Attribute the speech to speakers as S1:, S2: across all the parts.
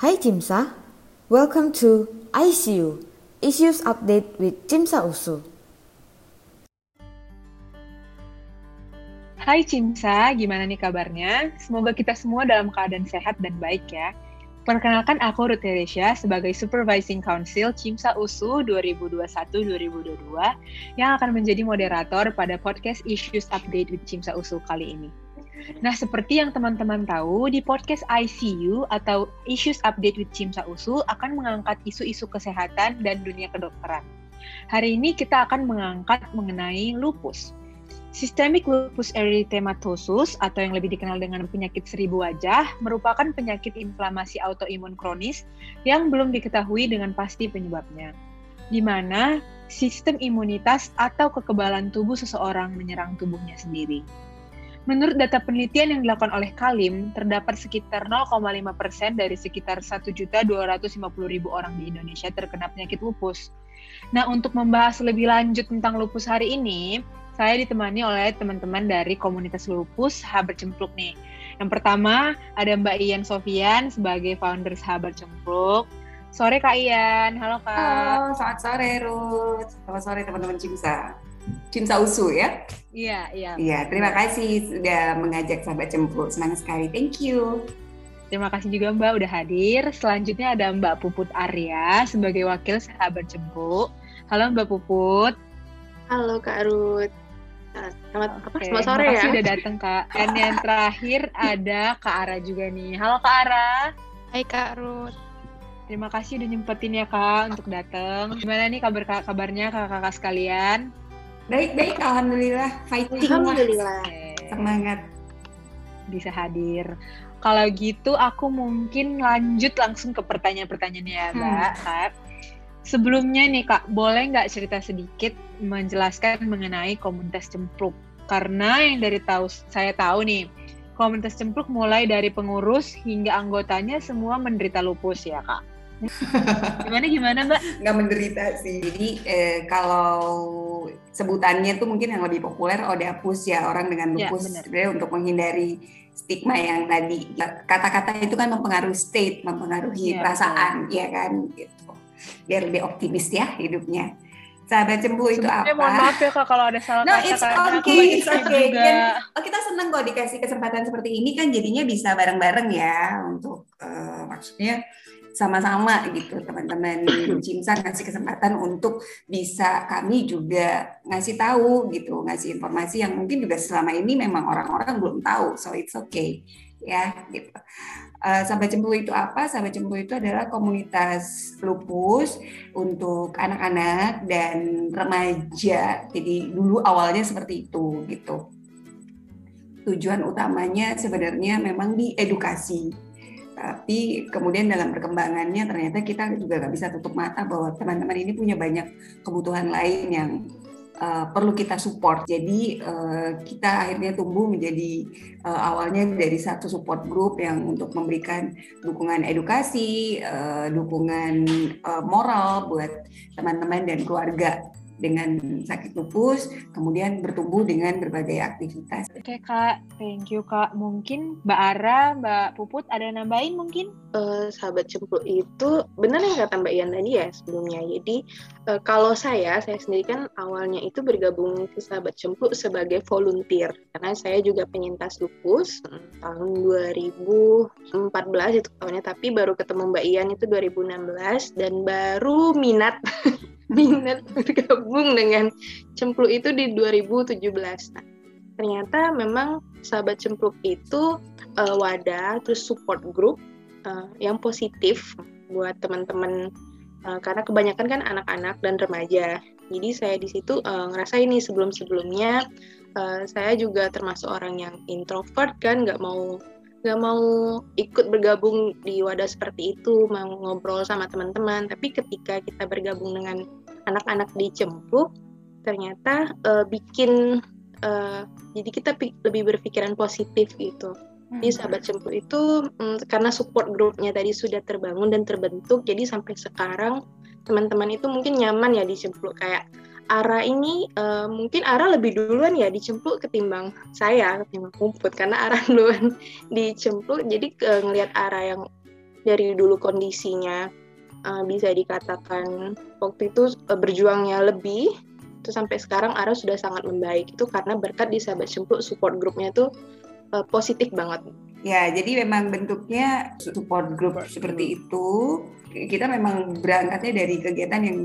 S1: Hai Cimsa, welcome to ICU, Issues Update with Cimsa Usu.
S2: Hai Cimsa, gimana nih kabarnya? Semoga kita semua dalam keadaan sehat dan baik ya. Perkenalkan aku Ruth Teresia sebagai Supervising Council Cimsa USU 2021-2022 yang akan menjadi moderator pada podcast Issues Update with Cimsa USU kali ini. Nah, seperti yang teman-teman tahu, di podcast ICU atau Issues Update with Cimsa USU akan mengangkat isu-isu kesehatan dan dunia kedokteran. Hari ini kita akan mengangkat mengenai lupus. Systemic lupus erythematosus atau yang lebih dikenal dengan penyakit seribu wajah merupakan penyakit inflamasi autoimun kronis yang belum diketahui dengan pasti penyebabnya, di mana sistem imunitas atau kekebalan tubuh seseorang menyerang tubuhnya sendiri. Menurut data penelitian yang dilakukan oleh Kalim, terdapat sekitar 0,5 persen dari sekitar 1.250.000 orang di Indonesia terkena penyakit lupus. Nah, untuk membahas lebih lanjut tentang lupus hari ini, saya ditemani oleh teman-teman dari komunitas lupus Sahabat Cempluk nih. Yang pertama ada Mbak Ian Sofian sebagai founder Sahabat Cempluk. Sore Kak Ian, halo Kak.
S3: Halo, selamat sore Ruth. Selamat sore teman-teman Cimsa. Cimsa Usu ya?
S2: Iya, iya.
S3: Iya, terima kasih sudah mengajak Sahabat Cempluk. Senang sekali, thank you.
S2: Terima kasih juga Mbak udah hadir. Selanjutnya ada Mbak Puput Arya sebagai wakil Sahabat Cempluk. Halo Mbak Puput.
S4: Halo Kak Ruth. Selamat apa? Selamat
S2: sore ya. udah datang Kak. Dan yang terakhir ada Kak Ara juga nih. Halo Kak Ara.
S4: Hai Kak Ruth.
S2: Terima kasih udah nyempetin ya Kak untuk datang. Gimana nih kabar kabarnya kakak-kakak sekalian?
S3: Baik baik, alhamdulillah. Fighting
S4: alhamdulillah.
S3: Semangat
S2: bisa hadir. Kalau gitu aku mungkin lanjut langsung ke pertanyaan-pertanyaannya ya Mbak. Hmm. Sebelumnya nih Kak, boleh nggak cerita sedikit menjelaskan mengenai komunitas cempluk? Karena yang dari tahu saya tahu nih, komunitas cempluk mulai dari pengurus hingga anggotanya semua menderita lupus ya Kak. Gimana gimana Mbak?
S3: Nggak menderita sih. Jadi eh, kalau sebutannya tuh mungkin yang lebih populer odapus ya orang dengan ya, lupus ya, sebenarnya untuk menghindari stigma yang tadi kata-kata itu kan mempengaruhi state, mempengaruhi ya, perasaan, ya kan gitu biar lebih optimis ya hidupnya. Sahabat cembu itu apa?
S2: mohon maaf ya kak kalau ada salah
S3: no, kata. it's okay, it's okay. Juga. oh, kita senang kok dikasih kesempatan seperti ini kan jadinya bisa bareng-bareng ya untuk uh, maksudnya sama-sama gitu teman-teman Cimsa ngasih kesempatan untuk bisa kami juga ngasih tahu gitu ngasih informasi yang mungkin juga selama ini memang orang-orang belum tahu so it's okay ya gitu Uh, Sahabat Cemplung itu apa? Sahabat Cemplung itu adalah komunitas lupus untuk anak-anak dan remaja. Jadi dulu awalnya seperti itu gitu. Tujuan utamanya sebenarnya memang di edukasi. Tapi kemudian dalam perkembangannya ternyata kita juga nggak bisa tutup mata bahwa teman-teman ini punya banyak kebutuhan lain yang uh, perlu kita support. Jadi uh, kita akhirnya tumbuh menjadi uh, awalnya dari satu support group yang untuk memberikan dukungan edukasi, uh, dukungan uh, moral buat teman-teman dan keluarga dengan sakit lupus, kemudian bertumbuh dengan berbagai aktivitas.
S2: Oke kak, thank you kak. Mungkin Mbak Ara, Mbak Puput ada nambahin mungkin?
S4: Uh, sahabat cempluk itu benar yang kata Mbak Ian tadi ya sebelumnya. Jadi uh, kalau saya, saya sendiri kan awalnya itu bergabung ke sahabat cempluk sebagai volunteer karena saya juga penyintas lupus tahun 2014 itu tahunnya, tapi baru ketemu Mbak Ian itu 2016 dan baru minat minat bergabung dengan cempluk itu di 2017. Nah, ternyata memang sahabat cempluk itu uh, wadah terus support group uh, yang positif buat teman-teman uh, karena kebanyakan kan anak-anak dan remaja. Jadi saya di situ uh, ngerasa ini sebelum-sebelumnya uh, saya juga termasuk orang yang introvert kan, nggak mau nggak mau ikut bergabung di wadah seperti itu, mau ngobrol sama teman-teman. Tapi ketika kita bergabung dengan anak-anak di Cempuk, ternyata uh, bikin uh, jadi kita lebih berpikiran positif gitu. Hmm. Di sahabat Cempuk itu um, karena support grupnya tadi sudah terbangun dan terbentuk, jadi sampai sekarang teman-teman itu mungkin nyaman ya di Cempuk kayak Ara ini uh, mungkin Ara lebih duluan ya dicempluk ketimbang saya ketimbang kumput karena Ara duluan dicempluk jadi uh, ngelihat Ara yang dari dulu kondisinya uh, bisa dikatakan waktu itu uh, berjuangnya lebih itu sampai sekarang Ara sudah sangat membaik itu karena berkat di sahabat cempluk support grupnya tuh uh, positif banget
S3: Ya, jadi memang bentuknya support group seperti itu. Kita memang berangkatnya dari kegiatan yang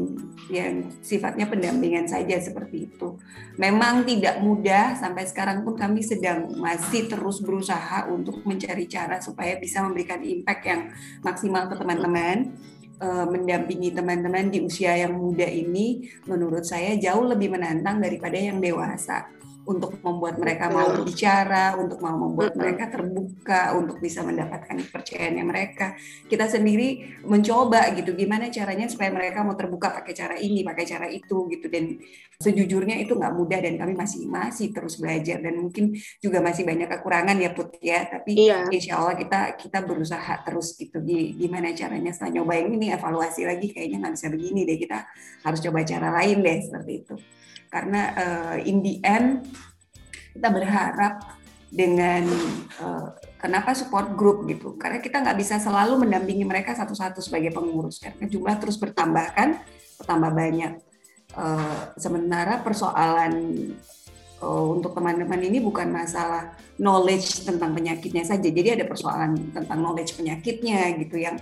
S3: yang sifatnya pendampingan saja seperti itu. Memang tidak mudah sampai sekarang pun kami sedang masih terus berusaha untuk mencari cara supaya bisa memberikan impact yang maksimal ke teman-teman eh, mendampingi teman-teman di usia yang muda ini menurut saya jauh lebih menantang daripada yang dewasa untuk membuat mereka mau berbicara, untuk mau membuat mereka terbuka, untuk bisa mendapatkan kepercayaannya mereka. Kita sendiri mencoba gitu, gimana caranya supaya mereka mau terbuka pakai cara ini, pakai cara itu gitu. Dan sejujurnya itu nggak mudah dan kami masih masih terus belajar dan mungkin juga masih banyak kekurangan ya Put ya. Tapi iya. insya Allah kita kita berusaha terus gitu. Gimana caranya setelah nyobain ini evaluasi lagi kayaknya nggak bisa begini deh kita harus coba cara lain deh seperti itu karena uh, in the end kita berharap dengan uh, kenapa support group gitu. Karena kita nggak bisa selalu mendampingi mereka satu-satu sebagai pengurus. Karena jumlah terus bertambah kan bertambah banyak. Uh, sementara persoalan uh, untuk teman-teman ini bukan masalah knowledge tentang penyakitnya saja. Jadi ada persoalan tentang knowledge penyakitnya gitu yang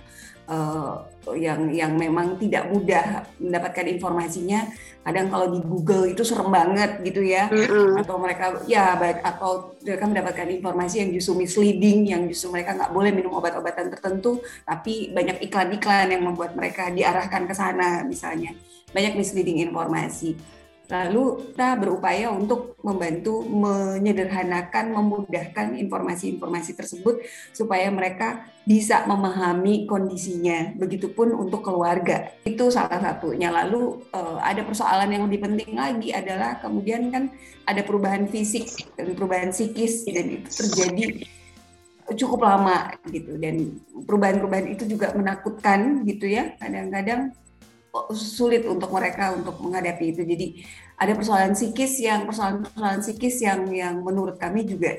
S3: uh, yang yang memang tidak mudah mendapatkan informasinya. Kadang kalau di Google itu serem banget gitu ya. Mm-hmm. atau mereka ya baik atau mereka mendapatkan informasi yang justru misleading yang justru mereka nggak boleh minum obat-obatan tertentu tapi banyak iklan-iklan yang membuat mereka diarahkan ke sana misalnya. Banyak misleading informasi Lalu kita berupaya untuk membantu menyederhanakan, memudahkan informasi-informasi tersebut supaya mereka bisa memahami kondisinya. Begitupun untuk keluarga. Itu salah satunya. Lalu eh, ada persoalan yang lebih penting lagi adalah kemudian kan ada perubahan fisik dan perubahan psikis dan itu terjadi cukup lama gitu dan perubahan-perubahan itu juga menakutkan gitu ya kadang-kadang sulit untuk mereka untuk menghadapi itu. Jadi ada persoalan psikis yang persoalan-persoalan psikis yang yang menurut kami juga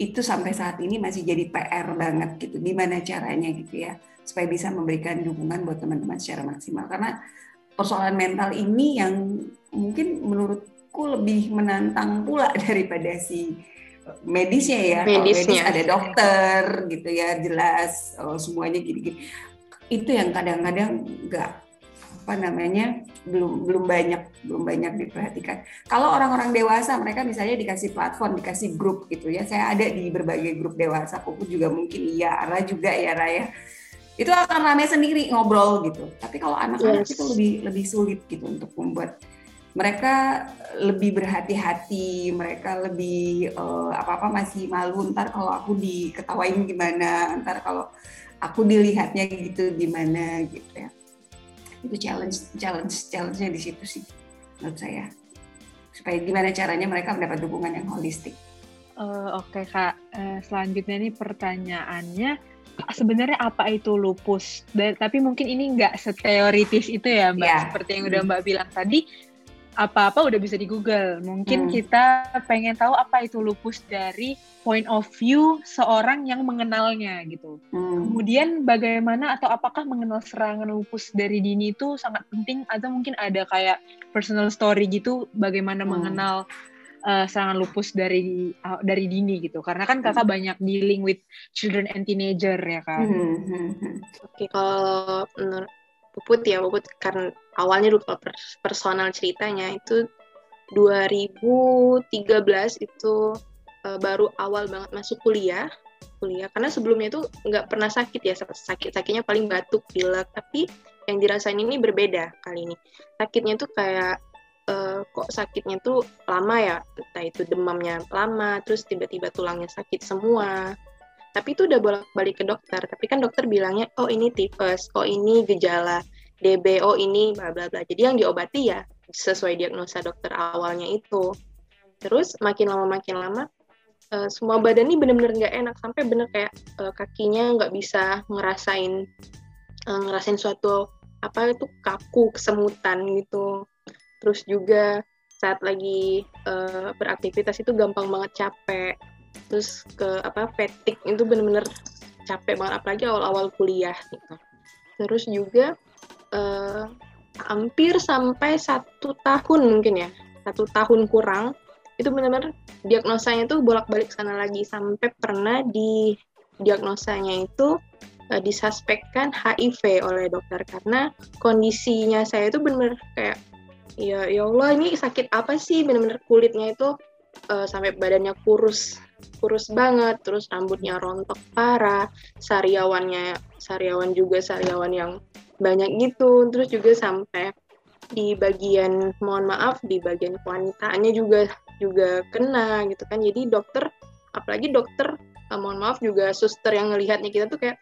S3: itu sampai saat ini masih jadi PR banget gitu. Gimana caranya gitu ya supaya bisa memberikan dukungan buat teman-teman secara maksimal karena persoalan mental ini yang mungkin menurutku lebih menantang pula daripada si medisnya ya.
S4: Medisnya.
S3: medis ada dokter gitu ya jelas oh, semuanya gini-gini. Itu yang kadang-kadang nggak apa namanya belum belum banyak belum banyak diperhatikan. Kalau orang-orang dewasa mereka misalnya dikasih platform, dikasih grup gitu ya. Saya ada di berbagai grup dewasa, Pupu juga mungkin iya, Ara juga ya Raya. Itu akan ramai sendiri ngobrol gitu. Tapi kalau anak-anak yes. itu lebih lebih sulit gitu untuk membuat mereka lebih berhati-hati, mereka lebih uh, apa-apa masih malu ntar kalau aku diketawain gimana, ntar kalau aku dilihatnya gitu gimana gitu ya itu challenge challenge challenge-nya di situ sih menurut saya supaya gimana caranya mereka mendapat dukungan yang holistik.
S2: Uh, Oke okay, kak, uh, selanjutnya nih pertanyaannya sebenarnya apa itu lupus? Dan, tapi mungkin ini nggak seteoritis itu ya mbak, yeah. seperti yang udah mbak bilang tadi apa-apa udah bisa di Google. Mungkin hmm. kita pengen tahu apa itu lupus dari point of view seorang yang mengenalnya gitu. Hmm. Kemudian bagaimana atau apakah mengenal serangan lupus dari dini itu sangat penting atau mungkin ada kayak personal story gitu bagaimana hmm. mengenal uh, serangan lupus dari uh, dari dini gitu. Karena kan kakak hmm. banyak dealing with children and teenager ya kan. Hmm.
S4: hmm, hmm. Oke, okay, kalau menurut Puput ya Puput. Karena awalnya dulu personal ceritanya itu 2013 itu uh, baru awal banget masuk kuliah. Kuliah. Karena sebelumnya itu nggak pernah sakit ya sakit sakitnya paling batuk pilek. Tapi yang dirasain ini berbeda kali ini. Sakitnya tuh kayak uh, kok sakitnya tuh lama ya? Entah itu demamnya lama terus tiba-tiba tulangnya sakit semua tapi itu udah bolak balik ke dokter. Tapi kan dokter bilangnya oh ini tipes. Oh ini gejala DB oh ini bla bla bla. Jadi yang diobati ya sesuai diagnosa dokter awalnya itu. Terus makin lama makin lama uh, semua badan ini bener-bener nggak enak. Sampai bener kayak uh, kakinya nggak bisa ngerasain uh, ngerasain suatu apa itu kaku kesemutan gitu. Terus juga saat lagi uh, beraktivitas itu gampang banget capek terus ke apa fatigue itu bener-bener capek banget apalagi awal-awal kuliah gitu. Terus juga uh, hampir sampai satu tahun mungkin ya satu tahun kurang itu benar-benar diagnosanya itu bolak-balik sana lagi sampai pernah di diagnosanya itu uh, disuspekkan HIV oleh dokter karena kondisinya saya itu benar kayak ya ya Allah ini sakit apa sih? Benar-benar kulitnya itu uh, sampai badannya kurus kurus banget terus rambutnya rontok parah sariawannya sariawan juga sariawan yang banyak gitu terus juga sampai di bagian mohon maaf di bagian wanitanya juga juga kena gitu kan. Jadi dokter apalagi dokter uh, mohon maaf juga suster yang ngelihatnya kita tuh kayak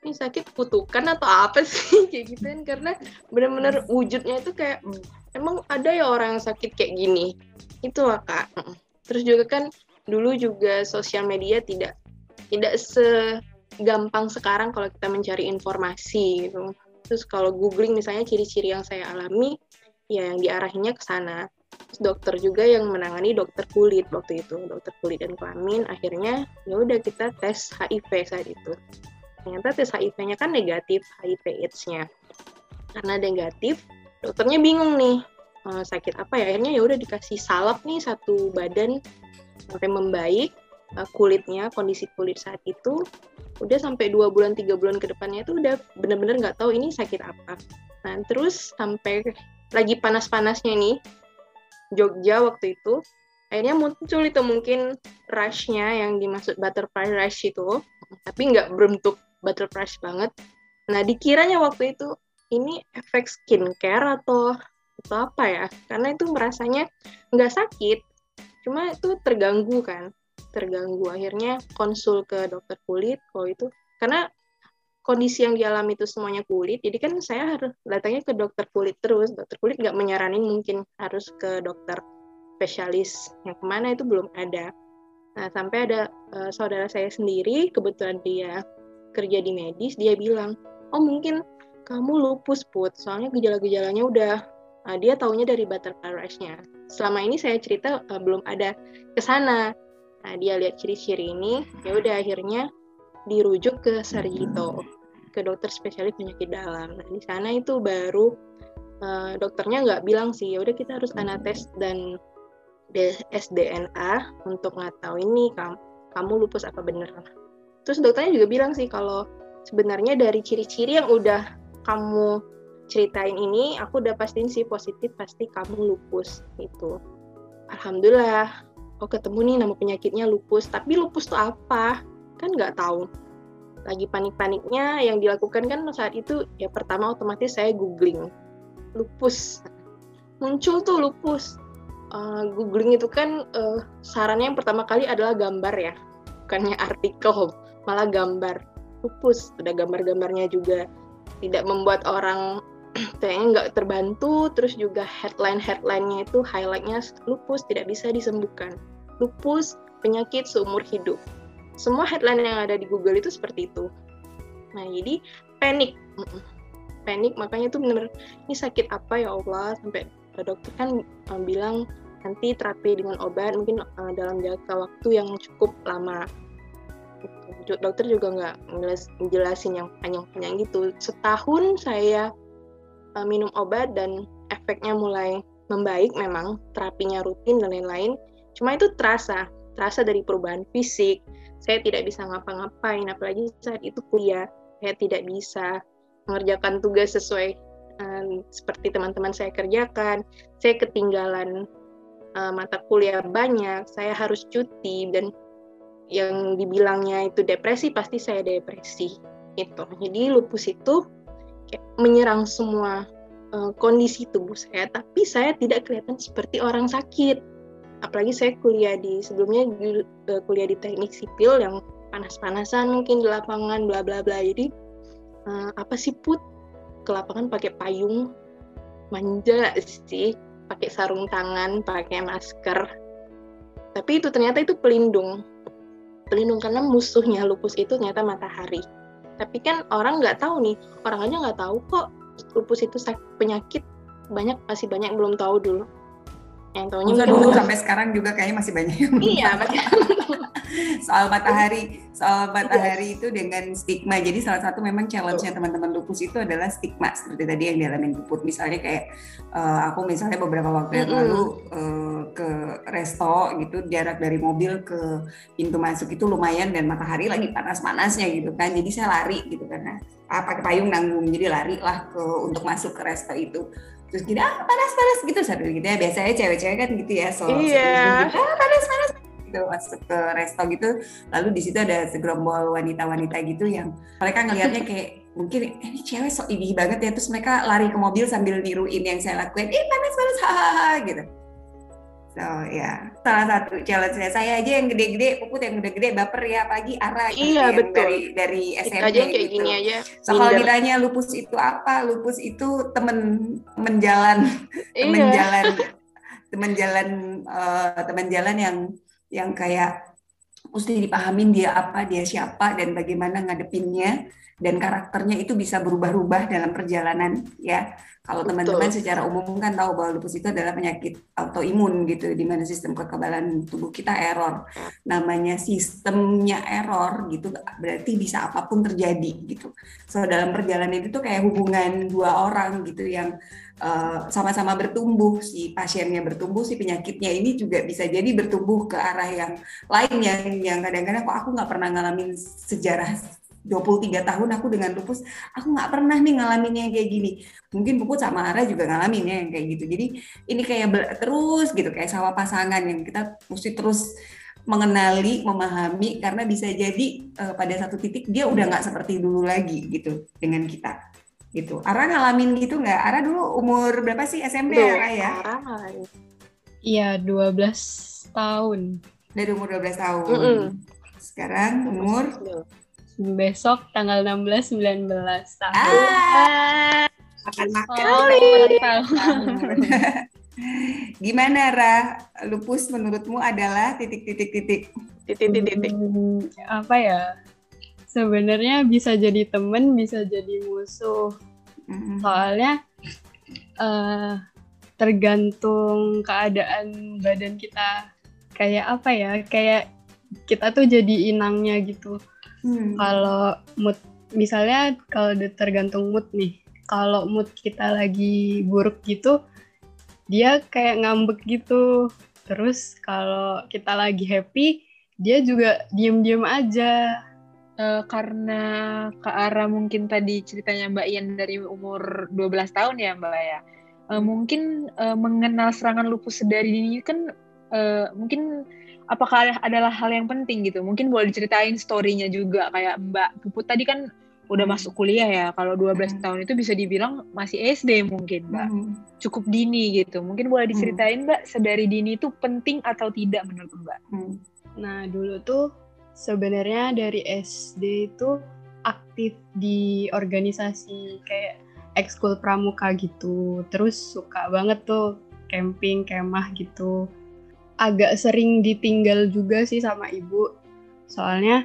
S4: ini sakit kutukan atau apa sih? Kayak gitu kan karena benar-benar wujudnya itu kayak emang ada ya orang yang sakit kayak gini? Itu kak. Terus juga kan dulu juga sosial media tidak tidak segampang sekarang kalau kita mencari informasi gitu. Terus kalau googling misalnya ciri-ciri yang saya alami ya yang diarahinnya ke sana. Terus dokter juga yang menangani dokter kulit waktu itu dokter kulit dan kelamin. Akhirnya ya udah kita tes HIV saat itu. Ternyata tes HIV-nya kan negatif HIV AIDS-nya. Karena negatif dokternya bingung nih uh, sakit apa ya? Akhirnya ya udah dikasih salep nih satu badan sampai membaik uh, kulitnya kondisi kulit saat itu udah sampai dua bulan tiga bulan ke depannya itu udah bener-bener nggak tahu ini sakit apa. Nah terus sampai lagi panas-panasnya nih Jogja waktu itu akhirnya muncul itu mungkin rushnya yang dimaksud butterfly rush itu tapi nggak berbentuk butterfly banget. Nah dikiranya waktu itu ini efek skincare atau atau apa ya? Karena itu merasanya nggak sakit cuma itu terganggu kan terganggu akhirnya konsul ke dokter kulit kalau itu karena kondisi yang dialami itu semuanya kulit, jadi kan saya harus datangnya ke dokter kulit terus. Dokter kulit nggak menyaranin mungkin harus ke dokter spesialis yang ke mana itu belum ada. Nah sampai ada uh, saudara saya sendiri, kebetulan dia kerja di medis, dia bilang, oh mungkin kamu lupus put, soalnya gejala-gejalanya udah uh, dia taunya dari butterfly rash-nya. Selama ini saya cerita uh, belum ada ke sana. Nah, dia lihat ciri-ciri ini, ya udah akhirnya dirujuk ke Sarjito ke dokter spesialis penyakit dalam. Nah di sana itu baru uh, dokternya nggak bilang sih, ya udah kita harus anates dan SDNA untuk nggak tahu ini kamu, kamu lupus apa bener. Terus dokternya juga bilang sih kalau sebenarnya dari ciri-ciri yang udah kamu ceritain ini, aku udah pastiin sih positif pasti kamu lupus itu. Alhamdulillah, oh ketemu nih nama penyakitnya lupus. Tapi lupus tuh apa? kan nggak tahu. Lagi panik-paniknya yang dilakukan kan saat itu ya pertama otomatis saya googling. Lupus. Muncul tuh lupus. Uh, googling itu kan uh, sarannya yang pertama kali adalah gambar ya. Bukannya artikel malah gambar. Lupus. Udah gambar-gambarnya juga. Tidak membuat orang kayaknya nggak terbantu terus juga headline headlinenya itu highlightnya lupus tidak bisa disembuhkan. Lupus penyakit seumur hidup. Semua headline yang ada di Google itu seperti itu. Nah jadi panik panik makanya tuh bener. Ini sakit apa ya Allah? Sampai dokter kan um, bilang nanti terapi dengan obat mungkin uh, dalam jangka waktu yang cukup lama. Gitu. dokter juga nggak ngejelasin yang panjang-panjang gitu. Setahun saya uh, minum obat dan efeknya mulai membaik memang terapinya rutin dan lain-lain. Cuma itu terasa terasa dari perubahan fisik. Saya tidak bisa ngapa-ngapain apalagi saat itu kuliah saya tidak bisa mengerjakan tugas sesuai um, seperti teman-teman saya kerjakan. Saya ketinggalan uh, mata kuliah banyak saya harus cuti dan yang dibilangnya itu depresi pasti saya depresi itu jadi lupus itu menyerang semua uh, kondisi tubuh saya. Tapi saya tidak kelihatan seperti orang sakit. Apalagi saya kuliah di sebelumnya uh, kuliah di teknik sipil yang panas-panasan mungkin di lapangan bla bla bla. Jadi uh, apa sih put? Ke lapangan pakai payung manja sih. Pakai sarung tangan pakai masker. Tapi itu ternyata itu pelindung. Pelindung karena musuhnya lupus itu ternyata matahari tapi kan orang nggak tahu nih orang aja nggak tahu kok lupus itu penyakit. Banyak masih banyak belum tahu dulu
S3: yang tahunya dulu sampai sekarang juga kayaknya masih banyak yang
S4: iya
S3: soal matahari soal matahari itu dengan stigma. Jadi salah satu memang challenge-nya teman-teman lupus itu adalah stigma seperti tadi yang dialami puput misalnya kayak uh, aku misalnya beberapa waktu yang lalu uh, ke resto gitu jarak dari mobil ke pintu masuk itu lumayan dan matahari lagi panas-panasnya gitu kan. Jadi saya lari gitu karena apa payung nanggung. Jadi lari lah ke untuk masuk ke resto itu terus kita ah, panas panas gitu. Sambil gitu ya biasanya cewek-cewek kan gitu ya so
S4: iya.
S3: gitu, ah, panas panas gitu. Masuk ke resto gitu. Lalu di situ ada segerombol wanita-wanita gitu yang mereka ngelihatnya kayak mungkin eh, ini cewek sok ini banget ya. Terus mereka lari ke mobil sambil niruin yang saya lakuin eh panas panas hahaha gitu So ya, yeah. salah satu challenge-nya saya aja yang gede-gede, puput yang gede-gede baper ya pagi arah
S4: gitu iya, betul.
S3: dari dari SMP
S4: aja kayak gitu. gini aja.
S3: So kalau ditanya lupus itu apa? Lupus itu temen temen jalan, temen iya. jalan, temen jalan, uh, temen jalan yang yang kayak mesti dipahamin dia apa, dia siapa dan bagaimana ngadepinnya dan karakternya itu bisa berubah-ubah dalam perjalanan ya kalau teman-teman secara umum kan tahu bahwa lupus itu adalah penyakit autoimun gitu, di mana sistem kekebalan tubuh kita error. Namanya sistemnya error gitu, berarti bisa apa pun terjadi gitu. So dalam perjalanan itu tuh kayak hubungan dua orang gitu yang uh, sama-sama bertumbuh, si pasiennya bertumbuh, si penyakitnya ini juga bisa jadi bertumbuh ke arah yang lain yang yang kadang-kadang kok aku nggak pernah ngalamin sejarah 23 tahun aku dengan lupus, aku nggak pernah nih ngalamin yang kayak gini. Mungkin Puput sama Ara juga ngalamin ya yang kayak gitu. Jadi ini kayak terus gitu, kayak sawah pasangan yang kita mesti terus mengenali, memahami, karena bisa jadi uh, pada satu titik dia udah nggak seperti dulu lagi gitu dengan kita. Gitu. Ara ngalamin gitu nggak? Ara dulu umur berapa sih SMP Duh, Ara ya?
S5: Iya, 12 tahun.
S3: Dari umur 12 tahun. Mm -hmm. Sekarang umur
S5: besok tanggal 16 19 tahun.
S3: Ah, akan makan Gimana Ra? Lupus menurutmu adalah titik-titik-titik?
S5: Titik-titik. Hmm, apa ya? Sebenarnya bisa jadi temen, bisa jadi musuh. Mm-hmm. Soalnya uh, tergantung keadaan badan kita. Kayak apa ya? Kayak kita tuh jadi inangnya gitu Hmm. Kalau mood misalnya kalau tergantung mood nih. Kalau mood kita lagi buruk gitu, dia kayak ngambek gitu. Terus kalau kita lagi happy, dia juga diem-diem aja. Uh, karena ke arah mungkin tadi ceritanya Mbak Ian dari umur 12 tahun ya Mbak ya. Uh, mungkin uh, mengenal serangan lupus dari dini kan uh, mungkin apakah adalah hal yang penting gitu? Mungkin boleh diceritain story-nya juga kayak Mbak Puput tadi kan udah hmm. masuk kuliah ya. Kalau 12 hmm. tahun itu bisa dibilang masih SD mungkin, Mbak. Hmm. Cukup dini gitu. Mungkin boleh hmm. diceritain, Mbak, sedari dini itu penting atau tidak menurut Mbak? Hmm. Nah, dulu tuh sebenarnya dari SD itu aktif di organisasi kayak ekskul pramuka gitu. Terus suka banget tuh camping, kemah gitu agak sering ditinggal juga sih sama ibu. Soalnya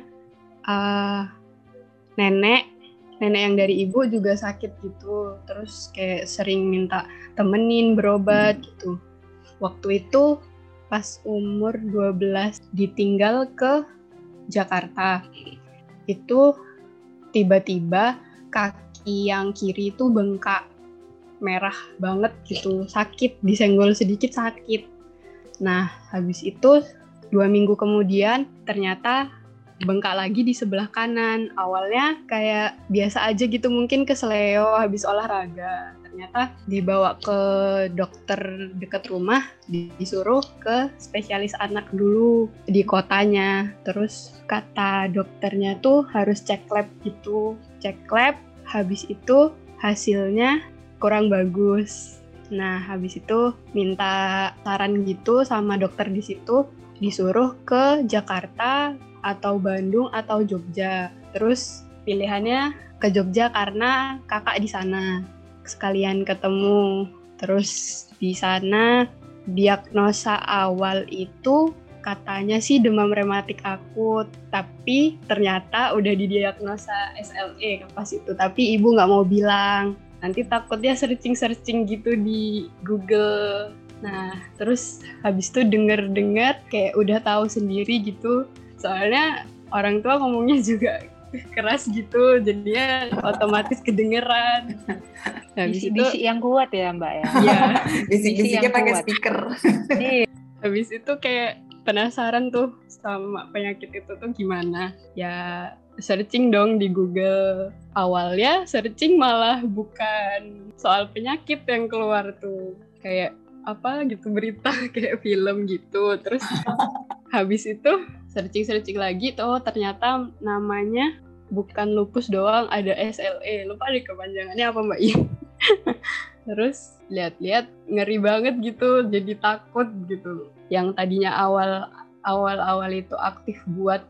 S5: uh, nenek nenek yang dari ibu juga sakit gitu. Terus kayak sering minta temenin berobat gitu. Waktu itu pas umur 12 ditinggal ke Jakarta. Itu tiba-tiba kaki yang kiri itu bengkak. Merah banget gitu. Sakit disenggol sedikit sakit Nah, habis itu dua minggu kemudian ternyata bengkak lagi di sebelah kanan. Awalnya kayak biasa aja gitu mungkin keseleo habis olahraga. Ternyata dibawa ke dokter dekat rumah, disuruh ke spesialis anak dulu di kotanya. Terus kata dokternya tuh harus cek lab gitu. Cek lab, habis itu hasilnya kurang bagus. Nah, habis itu minta saran gitu sama dokter di situ, disuruh ke Jakarta atau Bandung atau Jogja. Terus pilihannya ke Jogja karena kakak di sana. Sekalian ketemu. Terus di sana diagnosa awal itu katanya sih demam rematik akut, tapi ternyata udah didiagnosa SLE pas itu. Tapi ibu nggak mau bilang nanti takutnya searching-searching gitu di Google Nah, terus habis itu denger-dengar kayak udah tahu sendiri gitu. Soalnya orang tua ngomongnya juga keras gitu, jadinya otomatis kedengeran.
S2: Habis itu bisi yang kuat ya, Mbak ya.
S5: Iya.
S3: Bisik-bisiknya pakai speaker.
S5: Iya. habis itu kayak penasaran tuh sama penyakit itu tuh gimana. Ya searching dong di Google. Awalnya searching malah bukan soal penyakit yang keluar tuh. Kayak apa gitu berita kayak film gitu. Terus habis itu searching-searching lagi tuh ternyata namanya bukan lupus doang, ada SLE. Lupa deh kepanjangannya apa Mbak Iya. Terus lihat-lihat ngeri banget gitu, jadi takut gitu. Yang tadinya awal awal-awal itu aktif buat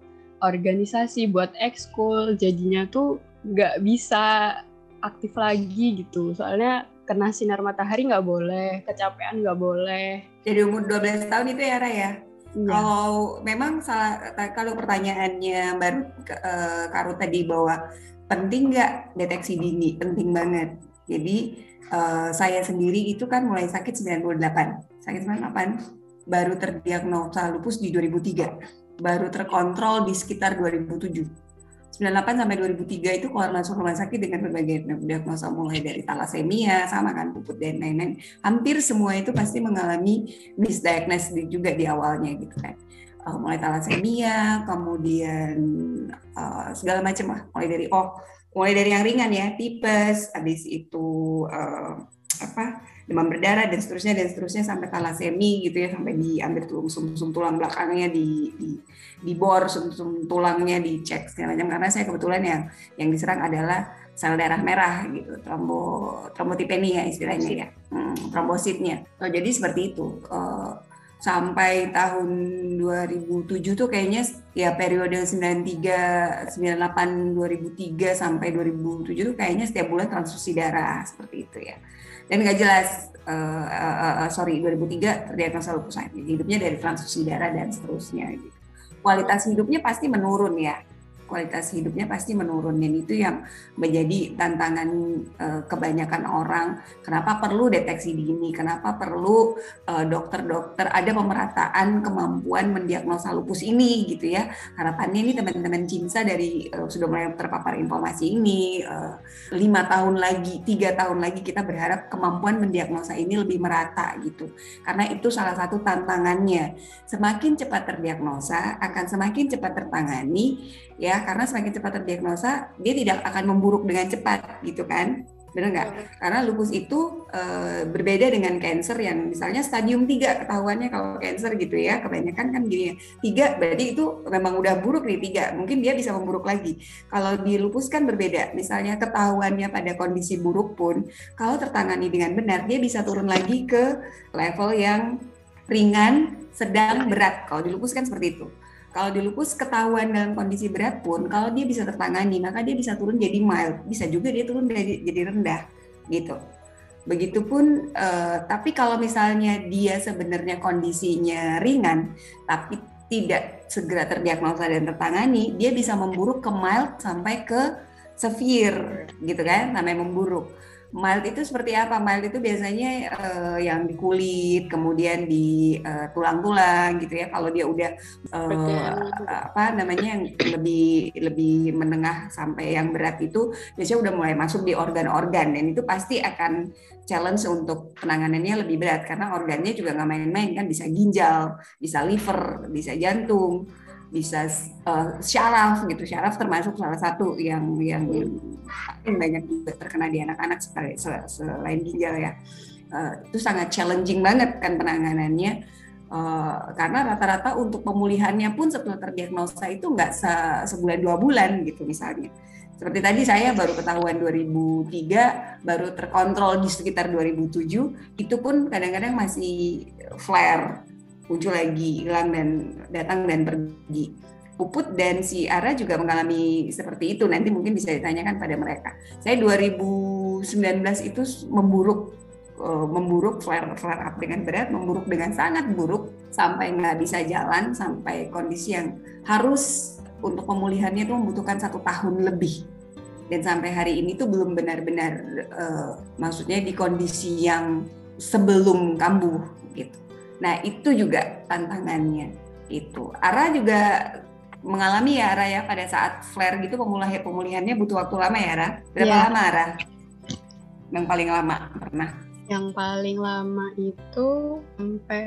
S5: organisasi, buat ekskul, jadinya tuh nggak bisa aktif lagi gitu. Soalnya kena sinar matahari nggak boleh, kecapean nggak boleh.
S3: Jadi umur 12 tahun itu ya Raya? Ya. Kalau memang salah kalau pertanyaannya baru uh, Karu tadi bahwa penting nggak deteksi dini? Penting banget. Jadi uh, saya sendiri itu kan mulai sakit 98. Sakit 98 baru terdiagnosa lupus di 2003. Baru terkontrol di sekitar 2007 98 sampai 2003 itu keluar masuk rumah sakit dengan berbagai diagnosa mulai dari talasemia sama kan puput dan lain-lain. Hampir semua itu pasti mengalami misdiagnosis juga di awalnya gitu kan. Uh, mulai talasemia kemudian uh, segala macam lah. Mulai dari oh mulai dari yang ringan ya tipes habis itu uh, apa demam berdarah dan seterusnya dan seterusnya sampai talasemi gitu ya sampai diambil tulang sum-sum tulang belakangnya di, di dibor sum-sum tulangnya dicek segala macam. Karena saya kebetulan yang yang diserang adalah sel darah merah gitu trombo trombotipenia istilahnya ya. Hmm, trombositnya. Oh, jadi seperti itu. Uh, sampai tahun 2007 tuh kayaknya ya periode 93 98 2003 sampai 2007 tuh kayaknya setiap bulan transfusi darah seperti itu ya dan nggak jelas uh, uh, uh, sorry 2003 terdiagnosa lupus hidupnya dari transfusi darah dan seterusnya gitu. kualitas hidupnya pasti menurun ya kualitas hidupnya pasti menurun. Dan itu yang menjadi tantangan uh, kebanyakan orang. Kenapa perlu deteksi dini? Kenapa perlu eh, dokter-dokter? Uh, ada pemerataan kemampuan mendiagnosa lupus ini gitu ya. Harapannya ini teman-teman CIMSA dari uh, sudah mulai terpapar informasi ini lima tahun lagi tiga tahun lagi kita berharap kemampuan mendiagnosa ini lebih merata gitu. Karena itu salah satu tantangannya. Semakin cepat terdiagnosa akan semakin cepat tertangani ya karena semakin cepat terdiagnosa dia tidak akan memburuk dengan cepat gitu kan benar nggak? Karena lupus itu e, berbeda dengan cancer yang misalnya stadium 3 ketahuannya kalau cancer gitu ya kebanyakan kan gini tiga berarti itu memang udah buruk nih tiga mungkin dia bisa memburuk lagi. Kalau di lupus kan berbeda misalnya ketahuannya pada kondisi buruk pun kalau tertangani dengan benar dia bisa turun lagi ke level yang ringan, sedang, berat. Kalau di lupus kan seperti itu. Kalau di lupus ketahuan dalam kondisi berat pun, kalau dia bisa tertangani, maka dia bisa turun jadi mild, bisa juga dia turun jadi, jadi rendah, gitu. Begitupun, uh, tapi kalau misalnya dia sebenarnya kondisinya ringan, tapi tidak segera terdiagnosa dan tertangani, dia bisa memburuk ke mild sampai ke severe, gitu kan, sampai memburuk mild itu seperti apa? Mild itu biasanya uh, yang di kulit, kemudian di uh, tulang-tulang gitu ya. Kalau dia udah uh, apa namanya yang lebih lebih menengah sampai yang berat itu biasanya udah mulai masuk di organ-organ. Dan itu pasti akan challenge untuk penanganannya lebih berat. Karena organnya juga nggak main-main kan. Bisa ginjal, bisa liver, bisa jantung bisa uh, syaraf gitu. Syaraf termasuk salah satu yang yang paling banyak juga terkena di anak-anak selain ginjal ya. Uh, itu sangat challenging banget kan penanganannya. Uh, karena rata-rata untuk pemulihannya pun setelah terdiagnosa itu nggak se sebulan dua bulan gitu misalnya. Seperti tadi saya baru ketahuan 2003 baru terkontrol di sekitar 2007 itu pun kadang-kadang masih flare muncul lagi hilang dan datang dan pergi. Puput dan si Ara juga mengalami seperti itu. Nanti mungkin bisa ditanyakan pada mereka. Saya 2019 itu memburuk uh, memburuk flare flare up dengan berat memburuk dengan sangat buruk sampai nggak bisa jalan sampai kondisi yang harus untuk pemulihannya itu membutuhkan satu tahun lebih. Dan sampai hari ini tuh belum benar-benar uh, maksudnya di kondisi yang sebelum kambuh gitu. Nah itu juga tantangannya itu. Ara juga mengalami ya Ara ya pada saat flare gitu pemulihan pemulihannya butuh waktu lama ya Ara. Berapa
S5: Ya.
S3: lama Ara? Yang paling lama pernah
S5: Yang paling lama itu sampai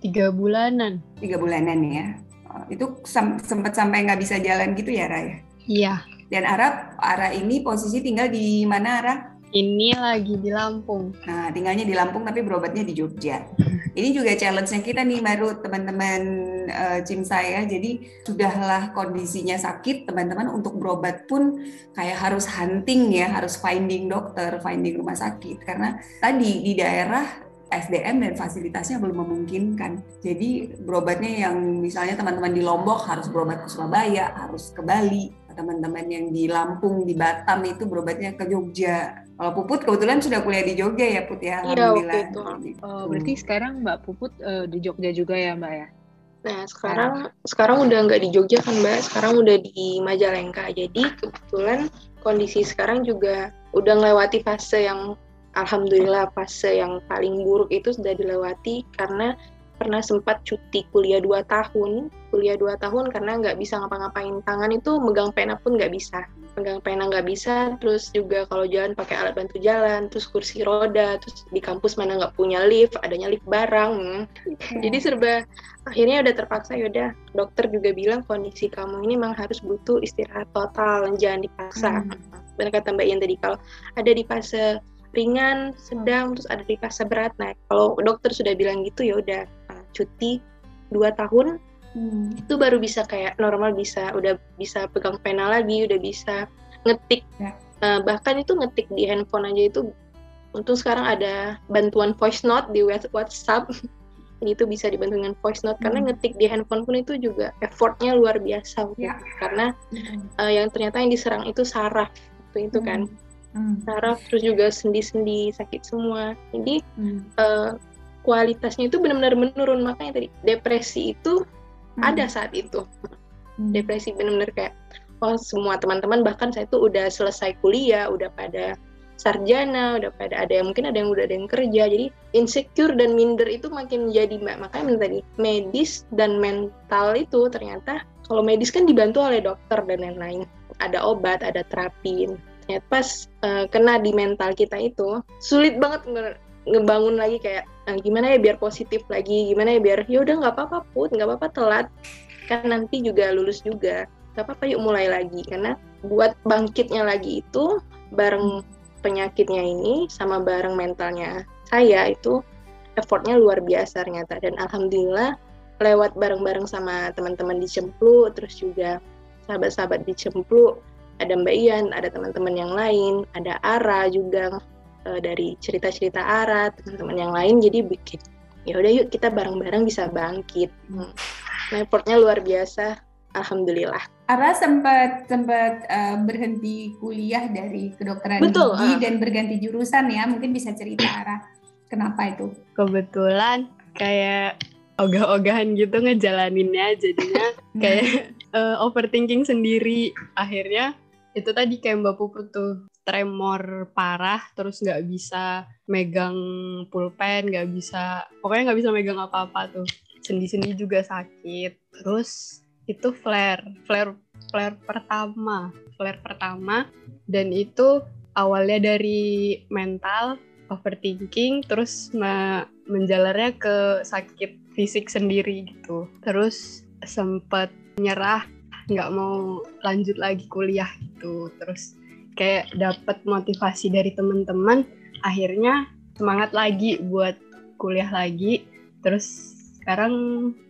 S5: tiga bulanan.
S3: tiga bulanan ya. Oh, Itu sempat sampai nggak bisa jalan gitu ya Ara ya.
S5: Iya.
S3: Dan Ara, Ara ini posisi tinggal di mana Ara?
S5: Ini lagi di Lampung.
S3: Nah, tinggalnya di Lampung tapi berobatnya di Jogja. Ini juga challenge-nya kita nih baru teman-teman eh, Jim saya. Jadi sudahlah kondisinya sakit, teman-teman untuk berobat pun kayak harus hunting ya, harus finding dokter, finding rumah sakit karena tadi di daerah SDM dan fasilitasnya belum memungkinkan. Jadi berobatnya yang misalnya teman-teman di Lombok harus berobat ke Surabaya, harus ke Bali. Teman-teman yang di Lampung, di Batam itu berobatnya ke Jogja. Kalau Puput kebetulan sudah kuliah di Jogja ya Put ya,
S4: Iya, waktu
S3: alhamdulillah.
S4: itu.
S2: Oh, berarti sekarang Mbak Puput eh, di Jogja juga ya Mbak ya?
S4: Nah, sekarang sekarang udah nggak di Jogja kan, Mbak. Sekarang udah di Majalengka. Jadi kebetulan kondisi sekarang juga udah melewati fase yang alhamdulillah fase yang paling buruk itu sudah dilewati karena pernah sempat cuti kuliah 2 tahun. Kuliah 2 tahun karena nggak bisa ngapa-ngapain. Tangan itu megang pena pun nggak bisa. Megang pena nggak bisa, terus juga kalau jalan pakai alat bantu jalan, terus kursi roda, terus di kampus mana nggak punya lift, adanya lift barang. Hmm. Jadi serba akhirnya udah terpaksa yaudah dokter juga bilang kondisi kamu ini memang harus butuh istirahat total jangan dipaksa benar kata mbak Ian tadi kalau ada di fase ringan sedang terus ada di fase berat nah kalau dokter sudah bilang gitu ya udah cuti dua tahun
S3: Hmm.
S4: itu baru bisa kayak normal bisa udah bisa pegang pena lagi udah bisa ngetik
S3: Ya.
S4: Uh, bahkan itu ngetik di handphone aja itu untung sekarang ada bantuan voice note di Whats- WhatsApp Jadi itu bisa dibantu dengan voice note karena
S3: Hmm.
S4: ngetik di handphone pun itu juga effortnya luar biasa
S3: Ya.
S4: karena uh, yang ternyata yang diserang itu saraf itu itu kan
S3: Hmm.
S4: saraf terus juga sendi-sendi sakit semua jadi
S3: Hmm.
S4: uh, kualitasnya itu benar-benar menurun. Makanya tadi depresi itu
S3: Hmm.
S4: ada saat itu.
S3: Hmm.
S4: depresi benar-benar kayak oh semua teman-teman bahkan saya tuh udah selesai kuliah udah pada sarjana udah pada ada yang mungkin ada yang udah ada yang kerja. Jadi insecure dan minder itu makin jadi mbak. Makanya bener tadi medis dan mental itu ternyata kalau medis kan dibantu oleh dokter dan lain-lain. Ada obat ada terapi. Ternyata pas eh, kena di mental kita itu sulit banget nge- ngebangun lagi kayak "Ah, gimana ya biar positif lagi gimana ya biar ya udah nggak apa-apa put nggak apa-apa telat. Kan nanti juga lulus juga. Nggak apa-apa yuk mulai lagi. Karena buat bangkitnya lagi itu bareng penyakitnya ini sama bareng mentalnya saya itu effortnya luar biasa ternyata. Dan alhamdulillah lewat bareng-bareng sama teman-teman di Cemplu terus juga sahabat-sahabat di Cemplu ada Mbak Ian ada teman-teman yang lain ada Ara juga eh, dari cerita-cerita Ara teman-teman yang lain jadi bikin ya udah yuk kita bareng-bareng bisa bangkit Hmm. Nah, effortnya luar biasa alhamdulillah
S3: Ara sempat sempat eh, berhenti kuliah dari kedokteran
S4: Betul,
S3: gigi
S4: ah.
S3: dan berganti jurusan ya. Mungkin bisa cerita Ara kenapa itu?
S5: Kebetulan kayak ogah-ogahan gitu ngejalaninnya jadinya kayak eh, overthinking sendiri akhirnya itu tadi kayak mbak Puput tuh tremor parah terus nggak bisa megang pulpen nggak bisa pokoknya nggak bisa megang apa-apa tuh. Sendi-sendi juga sakit. Terus itu flare flare flare pertama flare pertama. Dan itu awalnya dari mental overthinking terus me- menjalarnya ke sakit fisik sendiri gitu. Terus sempet nyerah nggak mau lanjut lagi kuliah gitu. Terus kayak dapat motivasi dari teman-teman akhirnya semangat lagi buat kuliah lagi terus sekarang